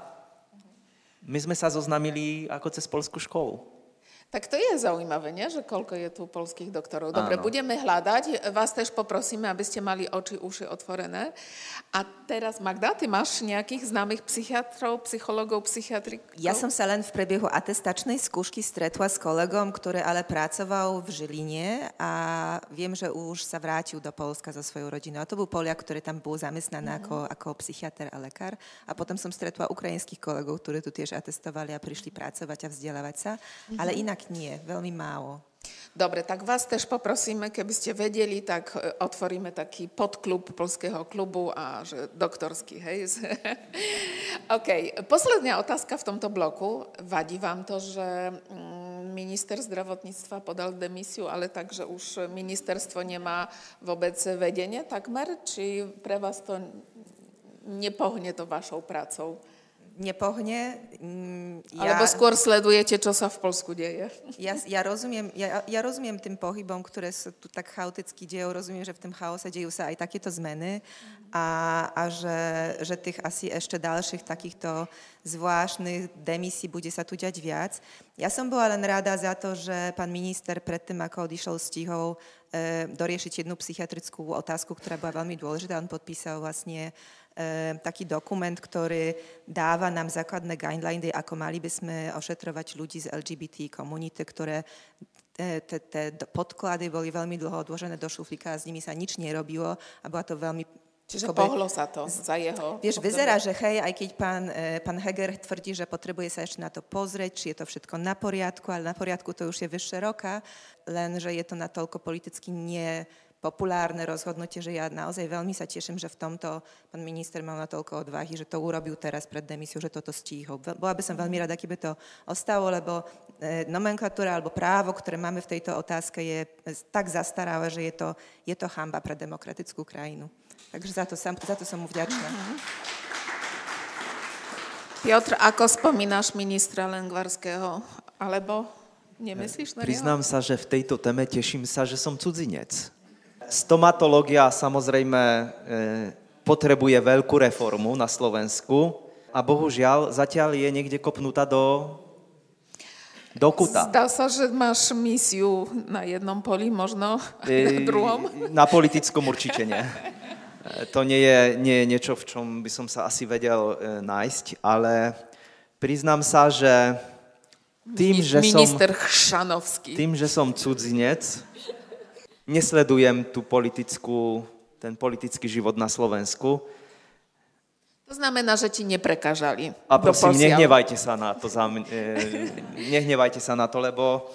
my sme sa zoznamili ako cez polskú školu. Tak to je zaujímavé, nie? že koľko je tu polských doktorov. Dobre, Áno. budeme hľadať. Vás tež poprosíme, aby ste mali oči, uši otvorené. A teraz, Magda, ty máš nejakých známych psychiatrov, psychologov, psychiatrikov? Ja som sa len v priebehu atestačnej skúšky stretla s kolegom, ktorý ale pracoval v Žiline a viem, že už sa vrátil do Polska so svojou rodinou. A to bol Poliak, ktorý tam bol zamestnaný mm-hmm. ako, ako psychiatr a lekár. A potom som stretla ukrajinských kolegov, ktorí tu tiež atestovali a prišli pracovať a vzdelávať sa. Mm-hmm. Ale inak inak nie, veľmi málo. Dobre, tak vás tež poprosíme, keby ste vedeli, tak e, otvoríme taký podklub Polského klubu a že doktorský, hej? OK, posledná otázka v tomto bloku. Vadí vám to, že mm, minister zdravotníctva podal demisiu, ale tak, že už ministerstvo nemá vôbec vedenie takmer? Či pre vás to nepohne to vašou prácou? Nepohne. Mm, ja, Alebo skôr sledujete, čo sa v Polsku deje. Ja, ja, rozumiem, ja, ja rozumiem tým pohybom, ktoré sa tu tak chaoticky dejú. Rozumiem, že v tom chaose dejú sa aj takéto zmeny a, a že, že tých asi ešte ďalších takýchto zvláštnych demisí bude sa tu ďať viac. Ja som bola len rada za to, že pán minister predtým, ako odišiel, stihol e, doriešiť jednu psychiatrickú otázku, ktorá bola veľmi dôležitá. On podpísal vlastne Ehm, taký dokument, ktorý dáva nám základné guideliny, ako mali by sme ošetrovať ľudí z LGBT komunity, ktoré tie podklady boli veľmi dlho odložené do šuflíka a s nimi sa nič nerobilo a bola to veľmi Čiže Kobe, pohlo sa to za jeho... Vieš, obdobie. vyzerá, že hej, aj keď pán, e, pán Heger tvrdí, že potrebuje sa ešte na to pozrieť, či je to všetko na poriadku, ale na poriadku to už je vyššie roka, len že je to natoľko politicky nie, populárne rozhodnutie, že ja naozaj veľmi sa teším, že v tomto pán minister mal na toľko odvahy, že to urobil teraz pred demisiou, že toto stíhol. Bola by som veľmi rada, keby to ostalo, lebo e, nomenklatúra alebo právo, ktoré máme v tejto otázke, je tak zastaralé, že je to, je to chamba pre demokratickú krajinu. Takže za to, sam, za to som mu vďačná. Piotr, ako spomínaš ministra Lengvarského? Alebo nemyslíš na Priznám sa, že v tejto téme teším sa, že som cudzinec. Stomatológia samozrejme e, potrebuje veľkú reformu na Slovensku a bohužiaľ zatiaľ je niekde kopnutá do, do kuta. Zdá sa, že máš misiu na jednom poli, možno e, na druhom. Na politickom určite nie. To nie je, nie je niečo, v čom by som sa asi vedel e, nájsť, ale priznám sa, že tým, že Minister som, Chšanovský. Tým, že som cudzinec, nesledujem tú politickú, ten politický život na Slovensku. To znamená, že ti neprekážali. A prosím, nehnevajte sa na to, za, e, nehnevajte sa na to, lebo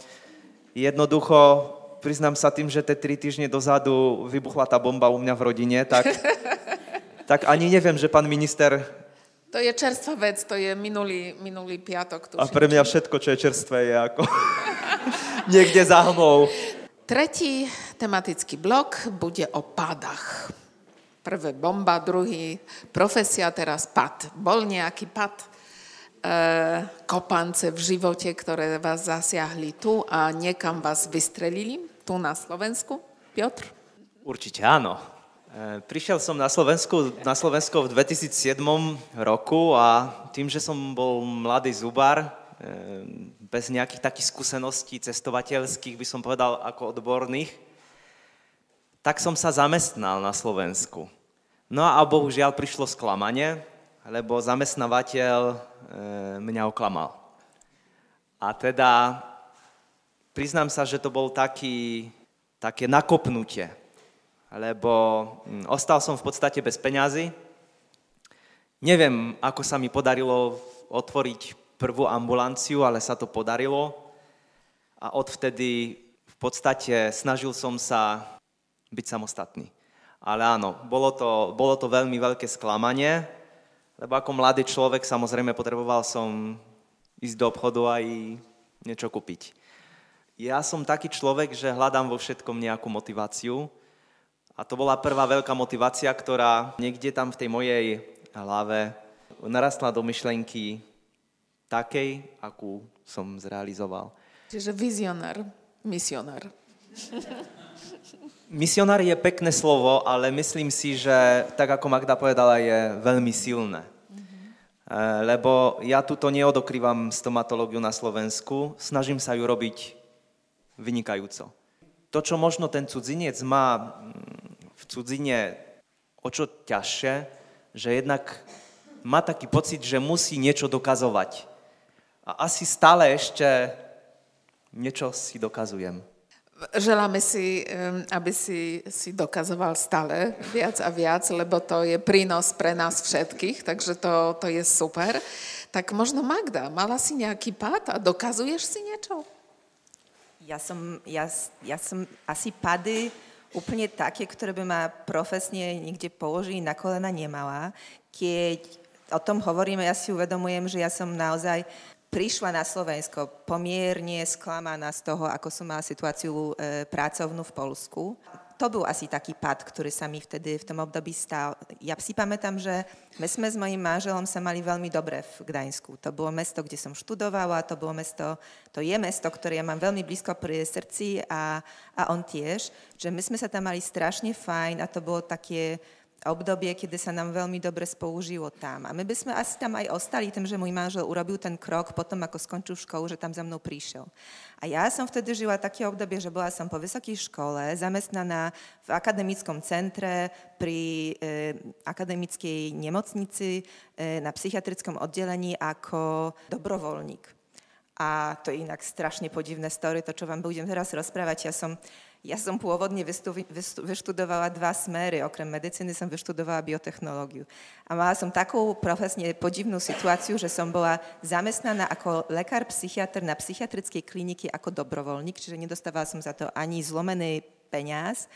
jednoducho, priznám sa tým, že tie tri týždne dozadu vybuchla tá bomba u mňa v rodine, tak, tak ani neviem, že pán minister... To je čerstvá vec, to je minulý, minulý piatok. Tuším. A pre mňa všetko, čo je čerstvé, je ako niekde za hmou. Tretí tematický blok bude o pádach. Prvé bomba, druhý profesia, teraz pad. Bol nejaký pad, e, kopance v živote, ktoré vás zasiahli tu a niekam vás vystrelili, tu na Slovensku? Piotr? Určite áno. E, prišiel som na Slovensku, na Slovensko v 2007 roku a tým, že som bol mladý zubar, Ehm, bez nejakých takých skúseností cestovateľských, by som povedal, ako odborných, tak som sa zamestnal na Slovensku. No a bohužiaľ prišlo sklamanie, lebo zamestnávateľ ehm, mňa oklamal. A teda priznám sa, že to bol taký, také nakopnutie, lebo hm, ostal som v podstate bez peňazí. Neviem, ako sa mi podarilo otvoriť prvú ambulanciu, ale sa to podarilo. A odvtedy v podstate snažil som sa byť samostatný. Ale áno, bolo to, bolo to veľmi veľké sklamanie, lebo ako mladý človek samozrejme potreboval som ísť do obchodu a niečo kúpiť. Ja som taký človek, že hľadám vo všetkom nejakú motiváciu. A to bola prvá veľká motivácia, ktorá niekde tam v tej mojej hlave narastla do myšlenky takej, akú som zrealizoval. Čiže vizionár, misionár. Misionár je pekné slovo, ale myslím si, že tak ako Magda povedala, je veľmi silné. Mm-hmm. Lebo ja tuto neodokrývam stomatológiu na Slovensku, snažím sa ju robiť vynikajúco. To, čo možno ten cudzinec má mm, v cudzine o čo ťažšie, že jednak má taký pocit, že musí niečo dokazovať a asi stále ešte niečo si dokazujem. Želáme si, aby si, si dokazoval stále viac a viac, lebo to je prínos pre nás všetkých, takže to, to je super. Tak možno Magda, mala si nejaký pád a dokazuješ si niečo? Ja som, ja, ja som asi pady úplne také, ktoré by ma profesne niekde položili na kolena nemala. Keď o tom hovoríme, ja si uvedomujem, že ja som naozaj prišla na Slovensko pomierne sklamaná z toho, ako som mala situáciu e, pracovnú v Polsku to bol asi taký pad, ktorý sa mi vtedy v tom období stal. Ja si pamätám, že my sme s mojím manželom sa mali veľmi dobre v Gdaňsku. To bolo mesto, kde som študovala, to bolo mesto, to je mesto, ktoré ja mám veľmi blízko pri srdci a, a on tiež. Že my sme sa tam mali strašne fajn a to bolo také, obdobie, kedy sa nám veľmi dobre spolužilo tam. A my by sme asi tam aj ostali tým, že môj manžel urobil ten krok potom, ako skončil školu, že tam za mnou prišiel. A ja som vtedy žila také obdobie, že bola som po vysokej škole, zamestnaná v akademickom centre pri e, akademickej nemocnici e, na psychiatrickom oddelení ako dobrovoľník. A to je inak strašne podivné story, to, čo vám budem teraz rozprávať. Ja som ja som pôvodne vyštudovala dva smery. Okrem medicíny som vyštudovala biotechnológiu. A mala som takú profesne podivnú situáciu, že som bola zamestnaná ako lekár-psychiatr na psychiatrickej kliniky ako dobrovoľník, čiže nedostávala som za to ani zlomený peniaz.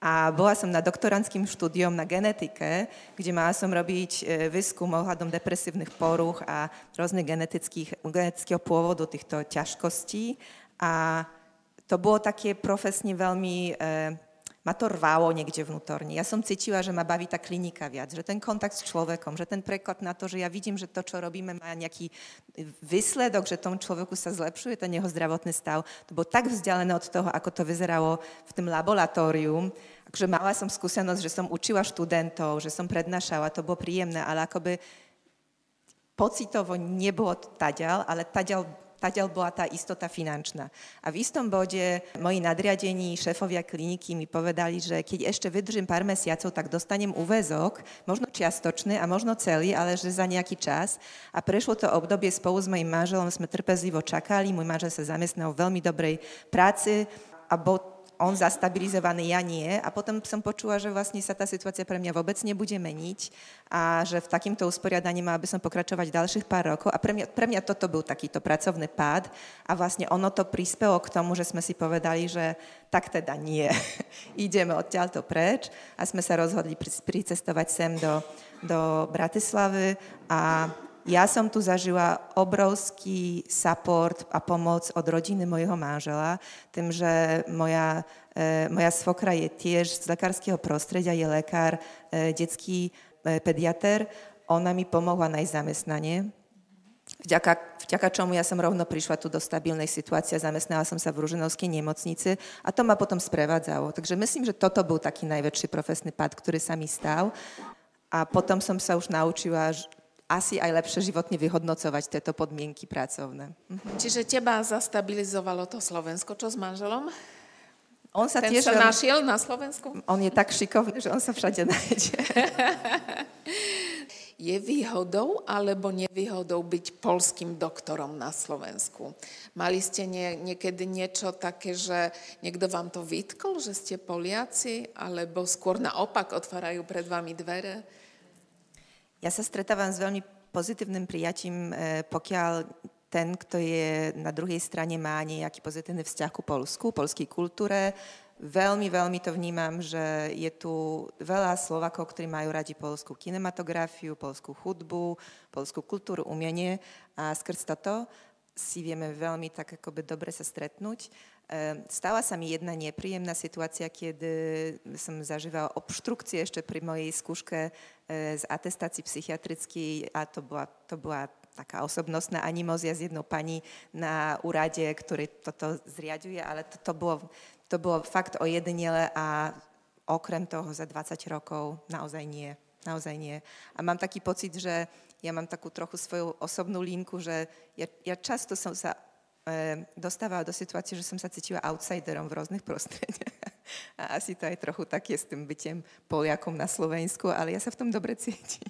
A bola som na doktorantským štúdiom na genetike, kde mala som robiť e, výskum ohľadom depresívnych poruch a rôznych genetického pôvodu týchto ťažkostí. A to bolo také profesne veľmi, e, ma to rvalo niekde vnútorne. Ja som cítila, že ma baví tá klinika viac, že ten kontakt s človekom, že ten preklad na to, že ja vidím, že to, čo robíme, má nejaký výsledok, že tomu človeku sa zlepšuje ten jeho zdravotný stav. To bolo tak vzdialené od toho, ako to vyzeralo v tom laboratóriu. Takže mala som skúsenosť, že som učila študentov, že som prednášala, to bolo príjemné, ale akoby pocitovo nebolo taďal, ale taďal Tadiaľ bola tá istota finančná. A v istom bode moji nadriadení, šéfovia kliniky mi povedali, že keď ešte vydržím pár mesiacov, tak dostanem úvezok, možno čiastočný a možno celý, ale že za nejaký čas. A prešlo to obdobie spolu s mojim manželom, sme trpezlivo čakali, môj manžel sa zamestnal v veľmi dobrej práci a bol on zastabilizovaný, ja nie. A potom som počula, že vlastne sa tá situácia pre mňa vôbec nebude meniť a že v takýmto usporiadaní mala by som pokračovať ďalších pár rokov. A pre mňa, pre mňa toto bol takýto pracovný pád a vlastne ono to prispelo k tomu, že sme si povedali, že tak teda nie. Ideme odtiaľto preč a sme sa rozhodli pricestovať sem do, do Bratislavy a ja som tu zažila obrovský support a pomoc od rodiny mojho manžela, tým, že moja, e, moja svokra je tiež z lekárskeho prostredia, je lekár, e, detský e. Ona mi pomohla nájsť zamestnanie, vďaka, vďaka čomu ja som rovno prišla tu do stabilnej situácie, zamestnala som sa v Ruženovskej nemocnici a to ma potom sprevádzalo. Takže myslím, že toto bol taký najväčší profesný pad, ktorý sa mi stal. A potom som sa už naučila asi aj lepšie životne vyhodnocovať tieto podmienky pracovné. Mhm. Čiže teba zastabilizovalo to Slovensko. Čo s manželom? On sa Ten tiež sa našiel na Slovensku? On je tak šikovný, že on sa všade nájde. je výhodou alebo nevýhodou byť polským doktorom na Slovensku? Mali ste nie, niekedy niečo také, že niekto vám to vytkol, že ste Poliaci, alebo skôr naopak otvárajú pred vami dvere? Ja sa stretávam s veľmi pozitívnym prijatím, e, pokiaľ ten, kto je na druhej strane, má nejaký pozitívny vzťah ku Polsku, polskej kultúre. Veľmi, veľmi to vnímam, že je tu veľa Slovakov, ktorí majú radi polskú kinematografiu, polskú hudbu, polskú kultúru, umenie a skrz toto si vieme veľmi tak akoby dobre sa stretnúť. Ehm, stala sa mi jedna nepríjemná situácia, keď som zažívala obštrukcie ešte pri mojej skúške e, z atestácií psychiatrickej a to bola, to bola taká osobnostná animózia s jednou pani na úrade, ktorý toto zriaduje, ale to, to, bolo, to bolo fakt ojedinele a okrem toho za 20 rokov naozaj nie. Naozaj nie. A mám taký pocit, že ja mám takú trochu svoju osobnú linku, že ja, ja často som sa E, dostávala do situácie, že som sa cítila outsiderom v rôznych prostrediach. A asi to aj trochu také s tým bytiem Poliakom na Slovensku, ale ja sa v tom dobre cítim.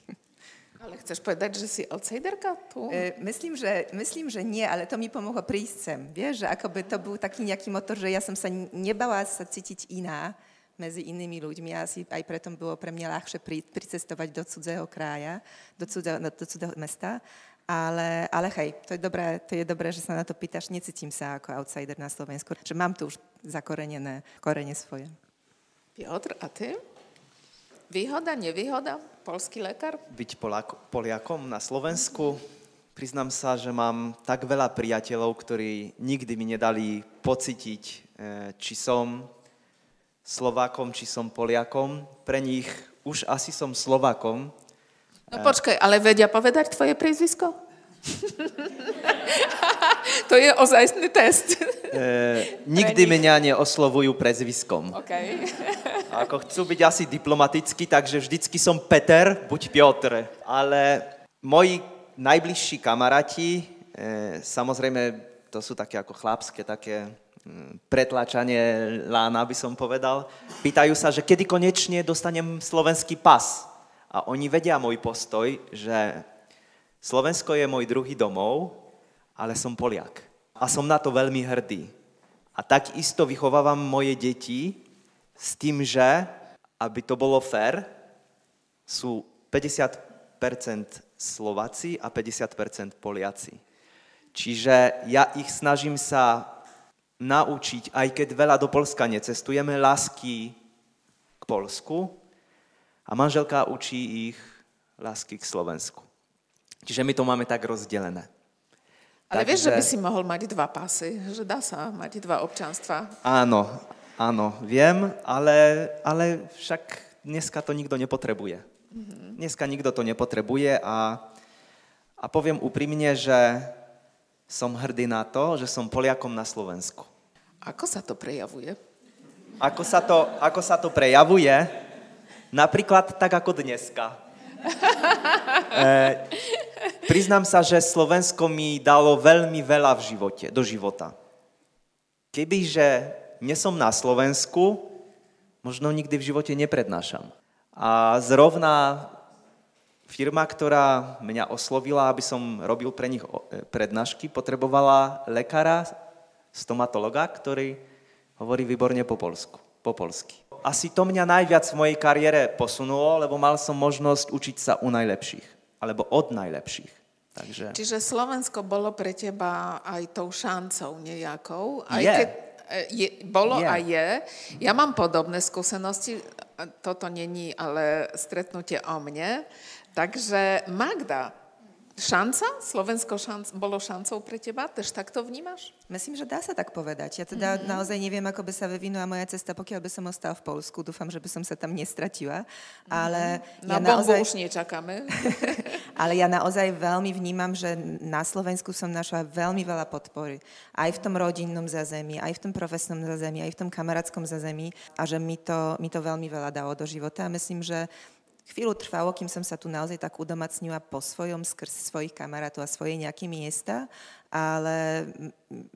Ale chceš povedať, že si outsiderka tu? E, myslím, že, myslím, že nie, ale to mi pomohlo prísť sem. Vieš, že akoby to bol taký nejaký motor, že ja som sa nebala sa cítiť iná medzi inými ľuďmi. Asi aj preto bolo pre mňa ľahšie pri, pricestovať do cudzého krája, do cudzého, do cudzého mesta. Ale, ale hej, to je, dobré, to je dobré, že sa na to pýtaš. Necítim sa ako outsider na Slovensku, že mám tu už zakorenené korene svoje. Piotr, a ty? Výhoda, nevýhoda? Polský lekár? Byť Poliakom na Slovensku, priznám sa, že mám tak veľa priateľov, ktorí nikdy mi nedali pocítiť, e, či som Slovákom, či som Poliakom. Pre nich už asi som Slovákom. No počkaj, ale vedia povedať tvoje prízvisko? to je ozajstný test. E, nikdy mňa neoslovujú prezviskom. Okay. Ako chcú byť asi diplomaticky, takže vždycky som Peter, buď Piotr. Ale moji najbližší kamaráti, e, samozrejme, to sú také ako chlapské, také mm, pretlačanie lána, by som povedal. Pýtajú sa, že kedy konečne dostanem slovenský pas. A oni vedia môj postoj, že Slovensko je môj druhý domov, ale som Poliak. A som na to veľmi hrdý. A takisto vychovávam moje deti s tým, že, aby to bolo fér, sú 50% Slováci a 50% Poliaci. Čiže ja ich snažím sa naučiť, aj keď veľa do Polska necestujeme, lásky k Polsku a manželka učí ich lásky k Slovensku. Čiže my to máme tak rozdelené. Ale Takže... vieš, že by si mohol mať dva pasy, že dá sa mať dva občanstva. Áno, áno, viem, ale, ale však dneska to nikto nepotrebuje. Dneska nikto to nepotrebuje a, a poviem úprimne, že som hrdý na to, že som Poliakom na Slovensku. Ako sa to prejavuje? Ako sa to, ako sa to prejavuje? Napríklad tak ako dneska. E, priznám sa, že Slovensko mi dalo veľmi veľa v živote, do života. Kebyže nie som na Slovensku, možno nikdy v živote neprednášam. A zrovna firma, ktorá mňa oslovila, aby som robil pre nich e, prednášky, potrebovala lekára, stomatologa, ktorý hovorí výborne po, polsku, po polsky. Asi to mňa najviac v mojej kariére posunulo, lebo mal som možnosť učiť sa u najlepších, alebo od najlepších. Takže... Čiže Slovensko bolo pre teba aj tou šancou nejakou, aj je. keď e, je, bolo je. a je. Ja mám podobné skúsenosti toto není ale stretnutie o mne. Takže Magda, šanca? Slovensko šanc, bolo šancou pre teba? Tež tak to vnímaš? Myslím, že dá sa tak povedať. Ja teda mm-hmm. naozaj neviem, ako by sa vyvinula moja cesta, pokiaľ by som ostala v Polsku. Dúfam, že by som sa tam nestratila. Ale mm-hmm. Na ja naozaj... už nečakáme. ale ja naozaj veľmi vnímam, že na Slovensku som našla veľmi veľa podpory. Aj v tom rodinnom zazemí, aj v tom profesnom zazemí, aj v tom kamarátskom zazemí. A že mi to, mi to veľmi veľa dalo do života. A myslím, že Chvíľu trvalo, kým som sa tu naozaj tak udomacnila po svojom, skrz svojich kamarátov a svoje nejaké miesta, ale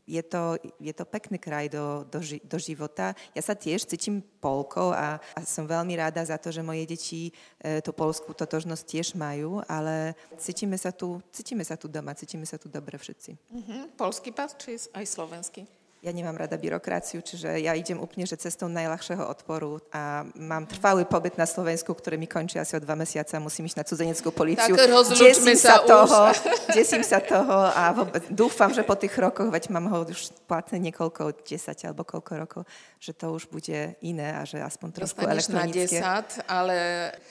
je to, je to pekný kraj do, do, do života. Ja sa tiež cítim Polkou a, a som veľmi rada za to, že moje deti e, tú polskú totožnosť tiež majú, ale cítime sa tu, cítime sa tu doma, cítime sa tu dobre všetci. Mm-hmm. Polský pas či aj slovenský? Ja nemám rada byrokraciu, čiže ja idem úplne že cestou najľahšieho odporu a mám trvalý pobyt na Slovensku, ktorý mi končí asi o dva mesiace, musím ísť na cudzeneckú policiu. Tak desím sa, toho, desím sa toho a vôbec, dúfam, že po tých rokoch, veď mám ho už platné niekoľko, 10 alebo koľko rokov, že to už bude iné a že aspoň trošku Dostaneš elektronické. na 10, ale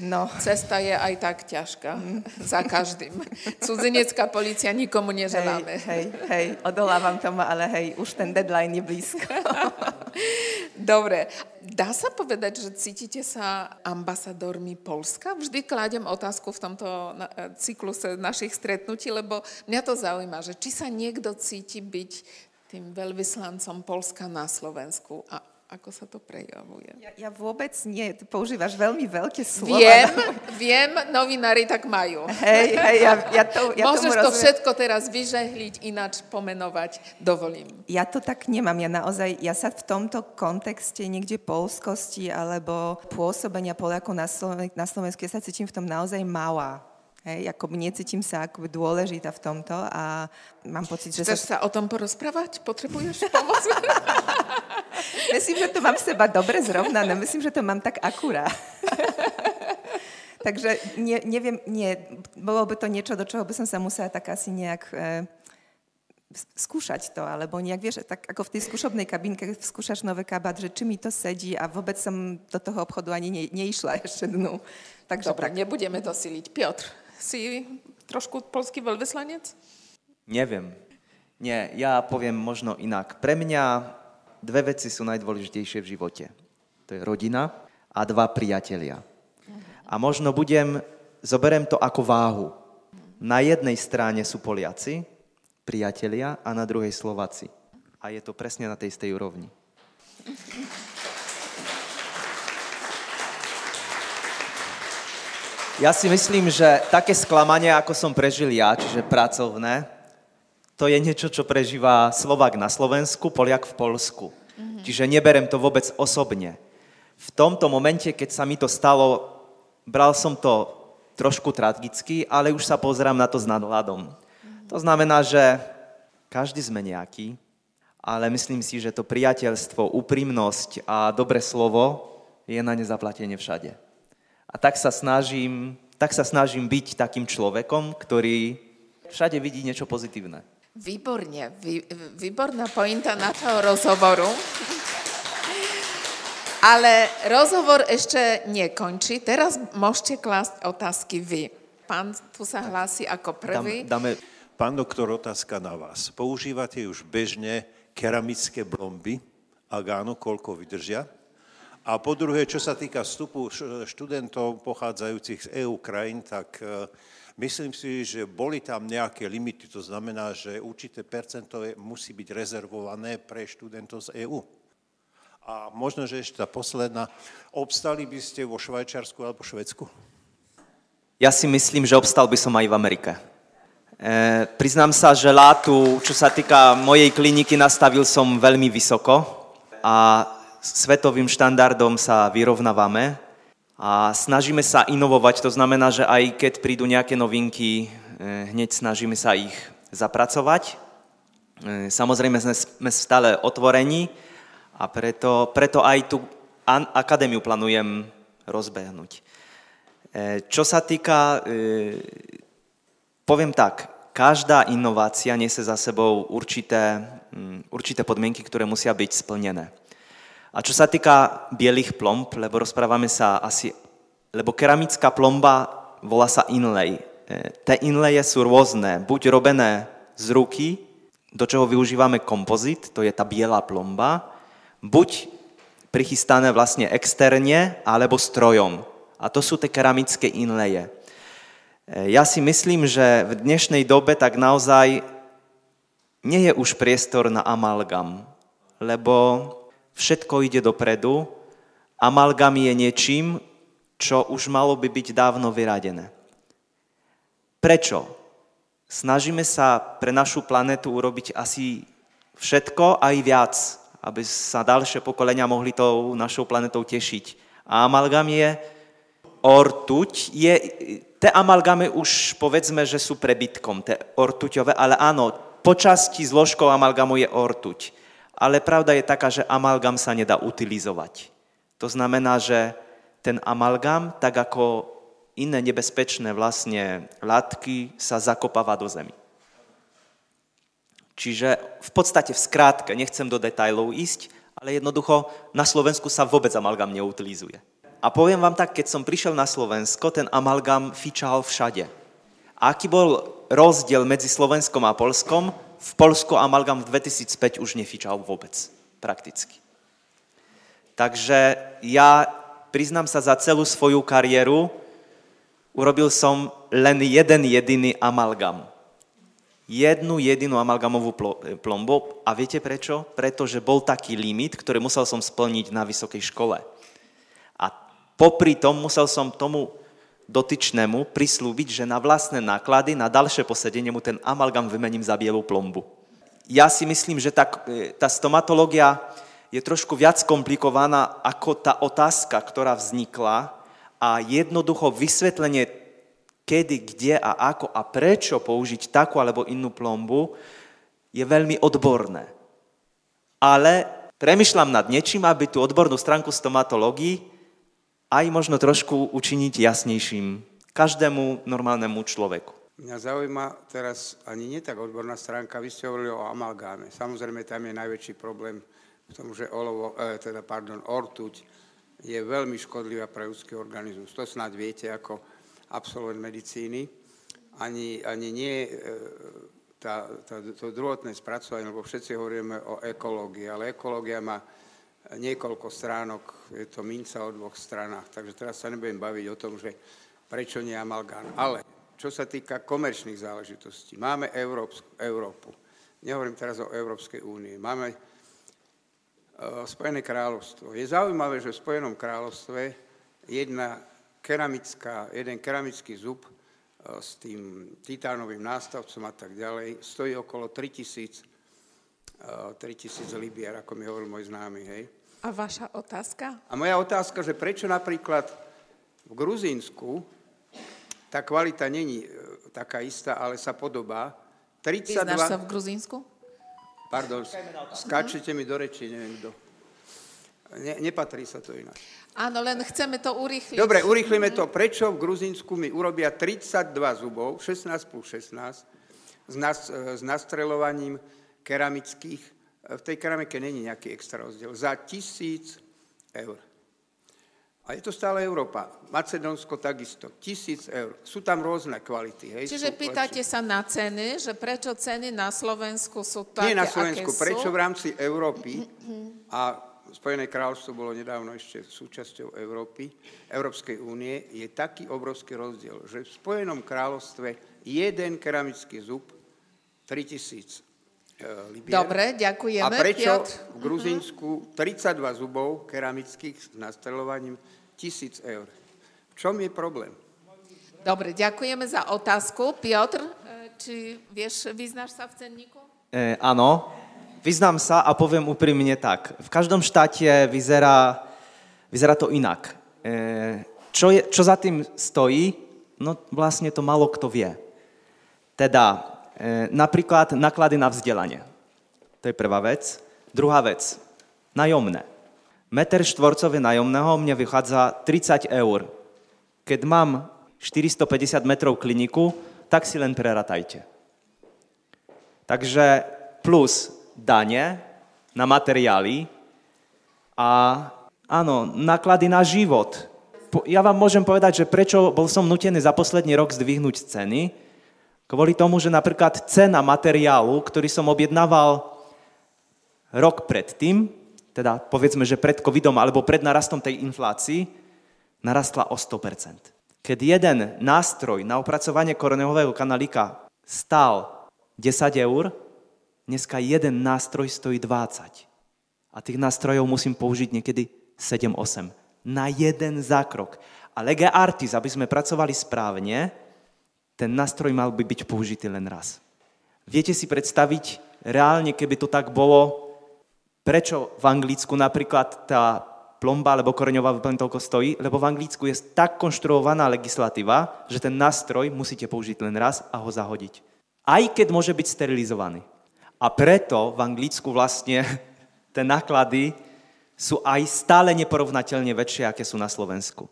no. cesta je aj tak ťažká mm. za každým. Cudzenecká policia nikomu neželáme. Hej, hej, hej, odolávam tomu, ale hej, už ten deadline je blízko. Dobre. Dá sa povedať, že cítite sa ambasadormi Polska? Vždy kladem otázku v tomto cykluse našich stretnutí, lebo mňa to zaujíma, že či sa niekto cíti byť tým veľvyslancom Polska na Slovensku a ako sa to prejavuje? Ja, ja vôbec nie. Ty používaš veľmi veľké slova. Viem, viem, novinári tak majú. Hej, hej, ja, ja to, ja Môžeš to všetko teraz vyžehliť, ináč pomenovať, dovolím. Ja to tak nemám. Ja naozaj, ja sa v tomto kontexte niekde polskosti alebo pôsobenia Poliakov na, Sloven- na Slovensku, ja sa cítim v tom naozaj malá. Ako necítim sa ako dôležitá v tomto a mám pocit, že... Chceš sa... sa o tom porozprávať? Potrebuješ pomoc? myslím, že to mám seba dobre zrovnané. Myslím, že to mám tak akurát. Takže nie, neviem, nie, bolo by to niečo, do čoho by som sa musela tak asi nejak e, skúšať to, alebo nejak, vieš, tak ako v tej skúšobnej kabínke skúšaš nové kabát, že či mi to sedí a vôbec som do toho obchodu ani ne, neišla ešte dnu. Takže Dobre, tak. nebudeme to siliť. Piotr, si trošku polský veľvyslanec? Neviem. Nie, ja poviem možno inak. Pre mňa dve veci sú najdôležitejšie v živote. To je rodina a dva priatelia. A možno budem, zoberiem to ako váhu. Na jednej strane sú Poliaci, priatelia a na druhej Slováci. A je to presne na tej istej úrovni. Ja si myslím, že také sklamanie, ako som prežil ja, čiže pracovné, to je niečo, čo prežíva Slovak na Slovensku, Poliak v Polsku. Mm-hmm. Čiže neberem to vôbec osobne. V tomto momente, keď sa mi to stalo, bral som to trošku tragicky, ale už sa pozerám na to s nadhľadom. To znamená, že každý sme nejaký, ale myslím si, že to priateľstvo, úprimnosť a dobré slovo je na nezaplatenie všade. A tak sa snažím, tak sa snažím byť takým človekom, ktorý všade vidí niečo pozitívne. Výborne, vý, výborná pointa našeho rozhovoru. Ale rozhovor ešte nekončí. Teraz môžete klásť otázky vy. Pán tu sa hlási ako prvý. Dáme, dáme Pán doktor, otázka na vás. Používate už bežne keramické blomby? Ak áno, koľko vydržia? A po druhé, čo sa týka vstupu študentov pochádzajúcich z EU krajín, tak e, myslím si, že boli tam nejaké limity. To znamená, že určité percento musí byť rezervované pre študentov z EU. A možno, že ešte tá posledná, obstali by ste vo Švajčiarsku alebo Švedsku? Ja si myslím, že obstal by som aj v Amerike. E, priznám sa, že látu, čo sa týka mojej kliniky, nastavil som veľmi vysoko a svetovým štandardom sa vyrovnávame a snažíme sa inovovať. To znamená, že aj keď prídu nejaké novinky, e, hneď snažíme sa ich zapracovať. E, samozrejme sme stále otvorení a preto, preto aj tú akadémiu plánujem rozbehnúť. E, čo sa týka, poviem tak, každá inovácia nesie za sebou určité, mm, určité podmienky, ktoré musia byť splnené. A čo sa týka bielých plomb, lebo rozprávame sa asi, lebo keramická plomba volá sa inlay. E, Te inlaye sú rôzne, buď robené z ruky, do čoho využívame kompozit, to je tá biela plomba, buď prichystané vlastne externe, alebo strojom. A to sú tie keramické inlaye. Ja si myslím, že v dnešnej dobe tak naozaj nie je už priestor na amalgam, lebo všetko ide dopredu. Amalgam je niečím, čo už malo by byť dávno vyradené. Prečo? Snažíme sa pre našu planetu urobiť asi všetko aj viac, aby sa ďalšie pokolenia mohli tou našou planetou tešiť. A amalgam je ortuť, je Te amalgamy už povedzme, že sú prebytkom, te ortuťové, ale áno, po časti zložkou amalgamu je ortuť. Ale pravda je taká, že amalgam sa nedá utilizovať. To znamená, že ten amalgam, tak ako iné nebezpečné vlastne látky, sa zakopáva do zemi. Čiže v podstate v skrátke, nechcem do detajlov ísť, ale jednoducho na Slovensku sa vôbec amalgam neutilizuje. A poviem vám tak, keď som prišiel na Slovensko, ten amalgam fičal všade. A aký bol rozdiel medzi Slovenskom a Polskom? V Polsku amalgam v 2005 už nefičal vôbec, prakticky. Takže ja priznám sa za celú svoju kariéru, urobil som len jeden jediný amalgam. Jednu jedinú amalgamovú plombu. A viete prečo? Pretože bol taký limit, ktorý musel som splniť na vysokej škole popri tom musel som tomu dotyčnému prislúbiť, že na vlastné náklady, na ďalšie posedenie mu ten amalgam vymením za bielú plombu. Ja si myslím, že tá, tá stomatológia je trošku viac komplikovaná ako tá otázka, ktorá vznikla a jednoducho vysvetlenie, kedy, kde a ako a prečo použiť takú alebo inú plombu, je veľmi odborné. Ale premyšľam nad niečím, aby tú odbornú stránku stomatológii aj možno trošku učiniť jasnejším každému normálnemu človeku. Mňa zaujíma teraz ani nie tak odborná stránka, vy ste hovorili o amalgáme. Samozrejme, tam je najväčší problém v tom, že olovo, eh, teda, pardon, ortuť je veľmi škodlivá pre ľudský organizmus. To snáď viete ako absolvent medicíny. Ani, ani nie e, tá, tá, to druhotné spracovanie, lebo všetci hovoríme o ekológii, ale ekológia má niekoľko stránok, je to minca o dvoch stranách, takže teraz sa nebudem baviť o tom, že prečo nie amalgán. Ale čo sa týka komerčných záležitostí, máme Európsku, Európu. Nehovorím teraz o Európskej únii. Máme uh, Spojené kráľovstvo. Je zaujímavé, že v Spojenom kráľovstve jedna keramická, jeden keramický zub uh, s tým titánovým nástavcom a tak ďalej stojí okolo 3000, uh, 3000 libier, ako mi hovoril môj známy. Hej. A vaša otázka? A moja otázka, že prečo napríklad v Gruzínsku tá kvalita není e, taká istá, ale sa podobá. 32... Vyznáš sa v Gruzínsku? Pardon, skáčete mi do reči, neviem kto. Ne, nepatrí sa to inak. Áno, len chceme to urýchliť. Dobre, urýchlime to. Prečo v Gruzínsku mi urobia 32 zubov, 16 plus 16, s, nas, e, s nastrelovaním keramických, v tej keramike není nejaký extra rozdiel, za tisíc eur. A je to stále Európa. Macedónsko takisto. Tisíc eur. Sú tam rôzne kvality. Hej? Čiže pýtate lepšie. sa na ceny, že prečo ceny na Slovensku sú také, Nie na Slovensku, prečo sú? v rámci Európy a Spojené kráľovstvo bolo nedávno ešte súčasťou Európy, Európskej únie, je taký obrovský rozdiel, že v Spojenom kráľovstve jeden keramický zub 3000 E, libier. Dobre, ďakujeme. A prečo Piotr? v Gruzínsku 32 zubov keramických s nastrelovaním 1000 eur? V čom je problém? Dobre, ďakujeme za otázku. Piotr, e, či vieš, vyznáš sa v cenníku? E, áno, vyznám sa a poviem úprimne tak. V každom štáte vyzerá, vyzerá to inak. E, čo, je, čo za tým stojí, no vlastne to malo kto vie. Teda napríklad náklady na vzdelanie. To je prvá vec. Druhá vec, najomné. Meter štvorcový najomného mne vychádza 30 eur. Keď mám 450 metrov kliniku, tak si len preratajte. Takže plus dane na materiály a áno, náklady na život. Ja vám môžem povedať, že prečo bol som nutený za posledný rok zdvihnúť ceny, Kvôli tomu, že napríklad cena materiálu, ktorý som objednával rok predtým, teda povedzme, že pred covidom alebo pred narastom tej inflácii, narastla o 100%. Keď jeden nástroj na opracovanie korenového kanalíka stál 10 eur, dneska jeden nástroj stojí 20. A tých nástrojov musím použiť niekedy 7-8. Na jeden zákrok. A lege artis, aby sme pracovali správne, ten nástroj mal by byť použitý len raz. Viete si predstaviť reálne, keby to tak bolo, prečo v Anglicku napríklad tá plomba alebo koreňová vln toľko stojí? Lebo v Anglicku je tak konštruovaná legislatíva, že ten nástroj musíte použiť len raz a ho zahodiť. Aj keď môže byť sterilizovaný. A preto v Anglicku vlastne tie náklady sú aj stále neporovnateľne väčšie, aké sú na Slovensku.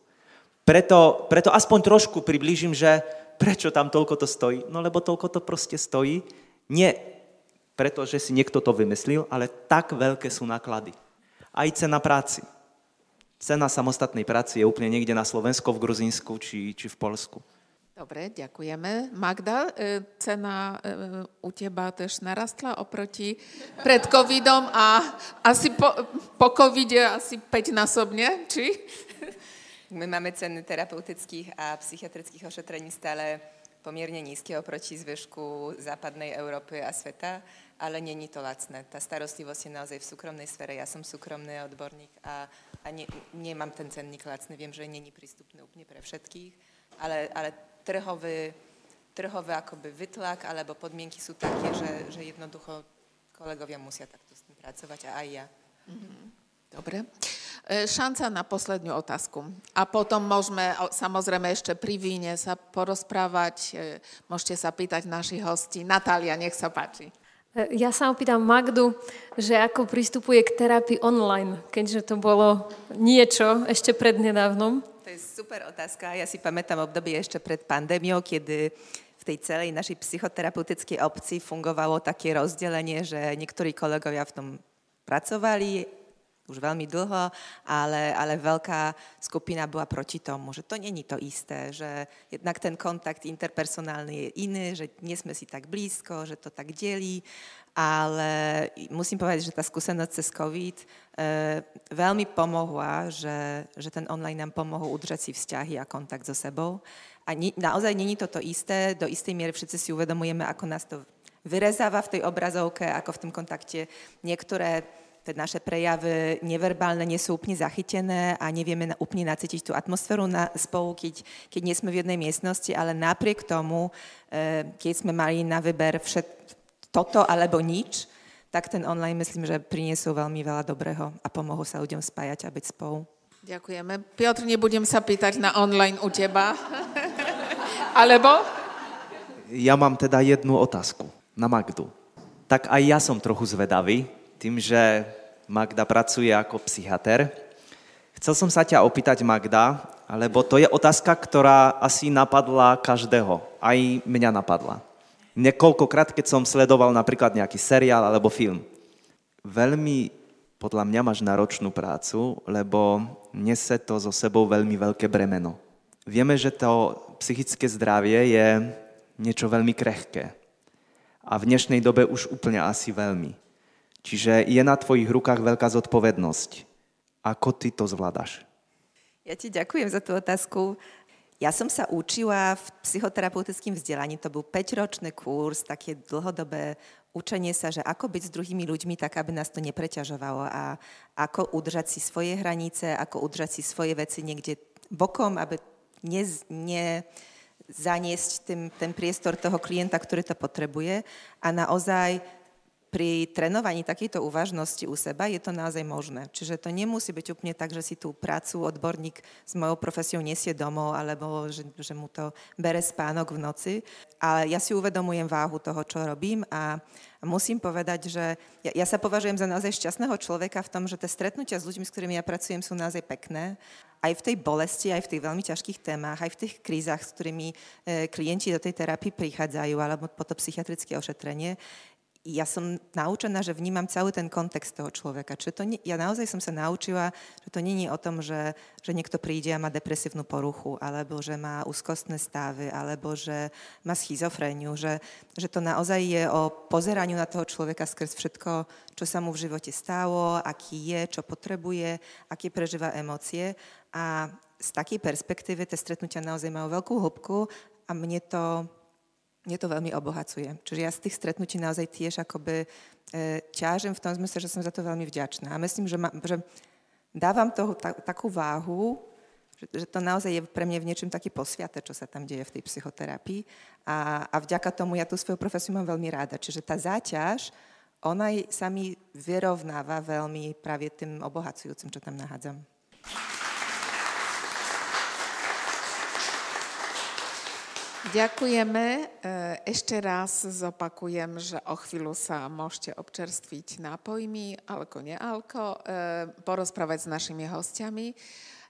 Preto, preto aspoň trošku priblížim, že Prečo tam toľko to stojí? No lebo toľko to proste stojí. Nie preto, že si niekto to vymyslel, ale tak veľké sú náklady. Aj cena práci. Cena samostatnej práci je úplne niekde na Slovensku, v Gruzínsku či, či v Polsku. Dobre, ďakujeme. Magda, e, cena e, u teba tež narastla oproti pred covidom a asi po, po covide asi 5 násobne, či? My máme ceny terapeutických a psychiatrických ošetrení stále pomerne nízke oproti zvyšku západnej Európy a sveta, ale není to lacné. Tá starostlivosť je naozaj v súkromnej sfere. Ja som súkromný odborník a, a ne, nemám ten cenník lacný. Viem, že není prístupný úplne pre všetkých, ale, ale trhový, trhové akoby vytlak alebo podmienky sú také, že, že jednoducho kolegovia musia takto s tým pracovať a aj ja. Mm-hmm. Dobre. E, šanca na poslednú otázku. A potom môžeme samozrejme ešte pri víne sa porozprávať. E, môžete sa pýtať našich hostí. Natália, nech sa páči. Ja sa opýtam Magdu, že ako pristupuje k terapii online, keďže to bolo niečo ešte prednedávnom. To je super otázka. Ja si pamätám obdobie ešte pred pandémiou, kedy v tej celej našej psychoterapeutickej obci fungovalo také rozdelenie, že niektorí kolegovia v tom pracovali už veľmi dlho, ale, ale veľká skupina bola proti tomu, že to není to isté, že jednak ten kontakt interpersonálny je iný, že nie sme si tak blízko, že to tak delí, ale musím povedať, že tá skúsenosť cez COVID e, veľmi pomohla, že, že ten online nám pomohol udržať si vzťahy a kontakt so sebou. A ni, naozaj není to to isté, do istej miery všetci si uvedomujeme, ako nás to vyrezáva v tej obrazovke, ako v tom kontakte. Niektoré tie naše prejavy neverbálne nie sú úplne zachytené a nevieme úplne nacítiť tú atmosféru na, spolu, keď, keď nie sme v jednej miestnosti, ale napriek tomu, e, keď sme mali na vyber všet, toto alebo nič, tak ten online myslím, že priniesol veľmi veľa dobrého a pomohol sa ľuďom spájať a byť spolu. Ďakujeme. Piotr, nebudem sa pýtať na online u teba. Alebo? Ja mám teda jednu otázku na Magdu. Tak aj ja som trochu zvedavý, tým, že Magda pracuje ako psychiatr. Chcel som sa ťa opýtať, Magda, lebo to je otázka, ktorá asi napadla každého. Aj mňa napadla. Niekoľkokrát, keď som sledoval napríklad nejaký seriál alebo film. Veľmi, podľa mňa, máš náročnú prácu, lebo nese to so sebou veľmi veľké bremeno. Vieme, že to psychické zdravie je niečo veľmi krehké. A v dnešnej dobe už úplne asi veľmi. Čiže je na tvojich rukách veľká zodpovednosť. Ako ty to zvládaš? Ja ti ďakujem za tú otázku. Ja som sa učila v psychoterapeutickým vzdelaní, to bol 5-ročný kurz, také dlhodobé učenie sa, že ako byť s druhými ľuďmi tak, aby nás to nepreťažovalo a ako udržať si svoje hranice, ako udržať si svoje veci niekde bokom, aby ne, ne zaniesť ten, ten priestor toho klienta, ktorý to potrebuje a naozaj pri trénovaní takejto uvažnosti u seba je to naozaj možné. Čiže to nemusí byť úplne tak, že si tú prácu odborník s mojou profesiou nesie domov, alebo že, že mu to bere spánok v noci. Ale ja si uvedomujem váhu toho, čo robím a musím povedať, že ja, ja sa považujem za naozaj šťastného človeka v tom, že tie stretnutia s ľuďmi, s ktorými ja pracujem, sú naozaj pekné. Aj v tej bolesti, aj v tých veľmi ťažkých témach, aj v tých krízach, s ktorými e, klienti do tej terapii prichádzajú, alebo po to psychiatrické ošetrenie ja som naučená, že vnímam celý ten kontext toho človeka. Čiže to, ja naozaj som sa naučila, že to nie je o tom, že, že niekto príde a má depresívnu poruchu, alebo že má úzkostné stavy, alebo že má schizofréniu, že, že to naozaj je o pozeraniu na toho človeka skrz všetko, čo sa mu v živote stalo, aký je, čo potrebuje, aké prežíva emócie. A z takej perspektívy tie stretnutia naozaj majú veľkú hĺbku a mne to mne to veľmi obohacuje. Čiže ja z tých stretnutí naozaj tiež akoby e, ťažem v tom zmysle, že som za to veľmi vďačná. A myslím, že, ma, že dávam toho ta, takú váhu, že, že to naozaj je pre mňa v niečom taký posviate, čo sa tam deje v tej psychoterapii. A, a vďaka tomu ja tú svoju profesiu mám veľmi ráda. Čiže tá záťaž, ona sa mi vyrovnáva veľmi práve tým obohacujúcim, čo tam nahádzam. Ďakujeme. E, ešte raz zopakujem, že o chvíľu sa môžete občerstviť nápojmi, alko, nealko, e, porozprávať s našimi hostiami.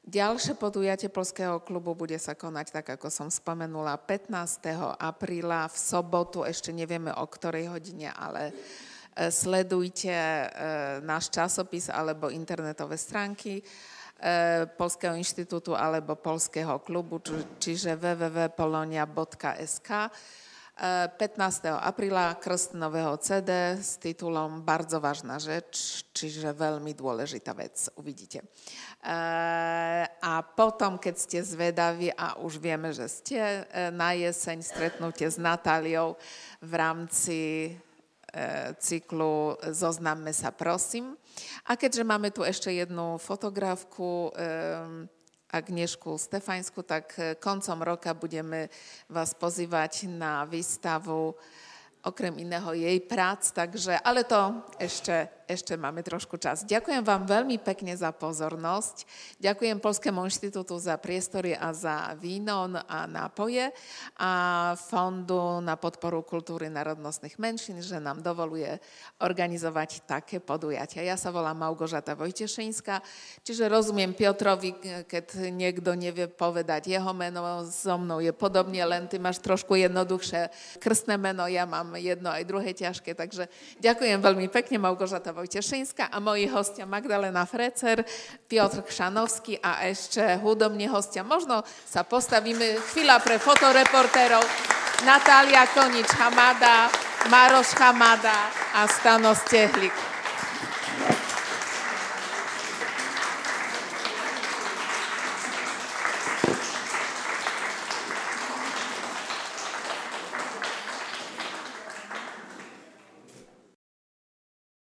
Ďalšie podujatie Polského klubu bude sa konať, tak ako som spomenula, 15. apríla v sobotu, ešte nevieme o ktorej hodine, ale e, sledujte náš časopis alebo internetové stránky. E, Polského inštitútu alebo Polského klubu, čiže www.polonia.sk. 15. E, apríla krst nového CD s titulom Bardzo vážna žeč, čiže veľmi dôležitá vec, uvidíte. E, a potom, keď ste zvedaví, a už vieme, že ste na jeseň stretnutie s Natáliou v rámci cyklu Zoznamme sa prosím. A keďže máme tu ešte jednu fotografku, Agniešku Stefansku, tak eh, koncom roka budeme vás pozývať na výstavu okrem iného jej prác, takže, ale to ešte, ešte máme trošku čas. Ďakujem vám veľmi pekne za pozornosť. Ďakujem Polskému inštitútu za priestory a za víno a nápoje a Fondu na podporu kultúry národnostných menšín, že nám dovoluje organizovať také podujatia. Ja sa volám Małgorzata Vojtešínska, čiže rozumiem Piotrovi, keď niekto nevie povedať jeho meno, so mnou je podobne, len ty máš trošku jednoduchšie meno, ja mám jedno aj druhé ťažké, takže ďakujem veľmi pekne Małgorzata Vojtešínska a moji hostia Magdalena Frecer, Piotr Kšanovský a ešte hudobní hostia. Možno sa postavíme chvíľa pre fotoreportérov. Natália Konič Hamada, Maroš Hamada a Stano Stehlik.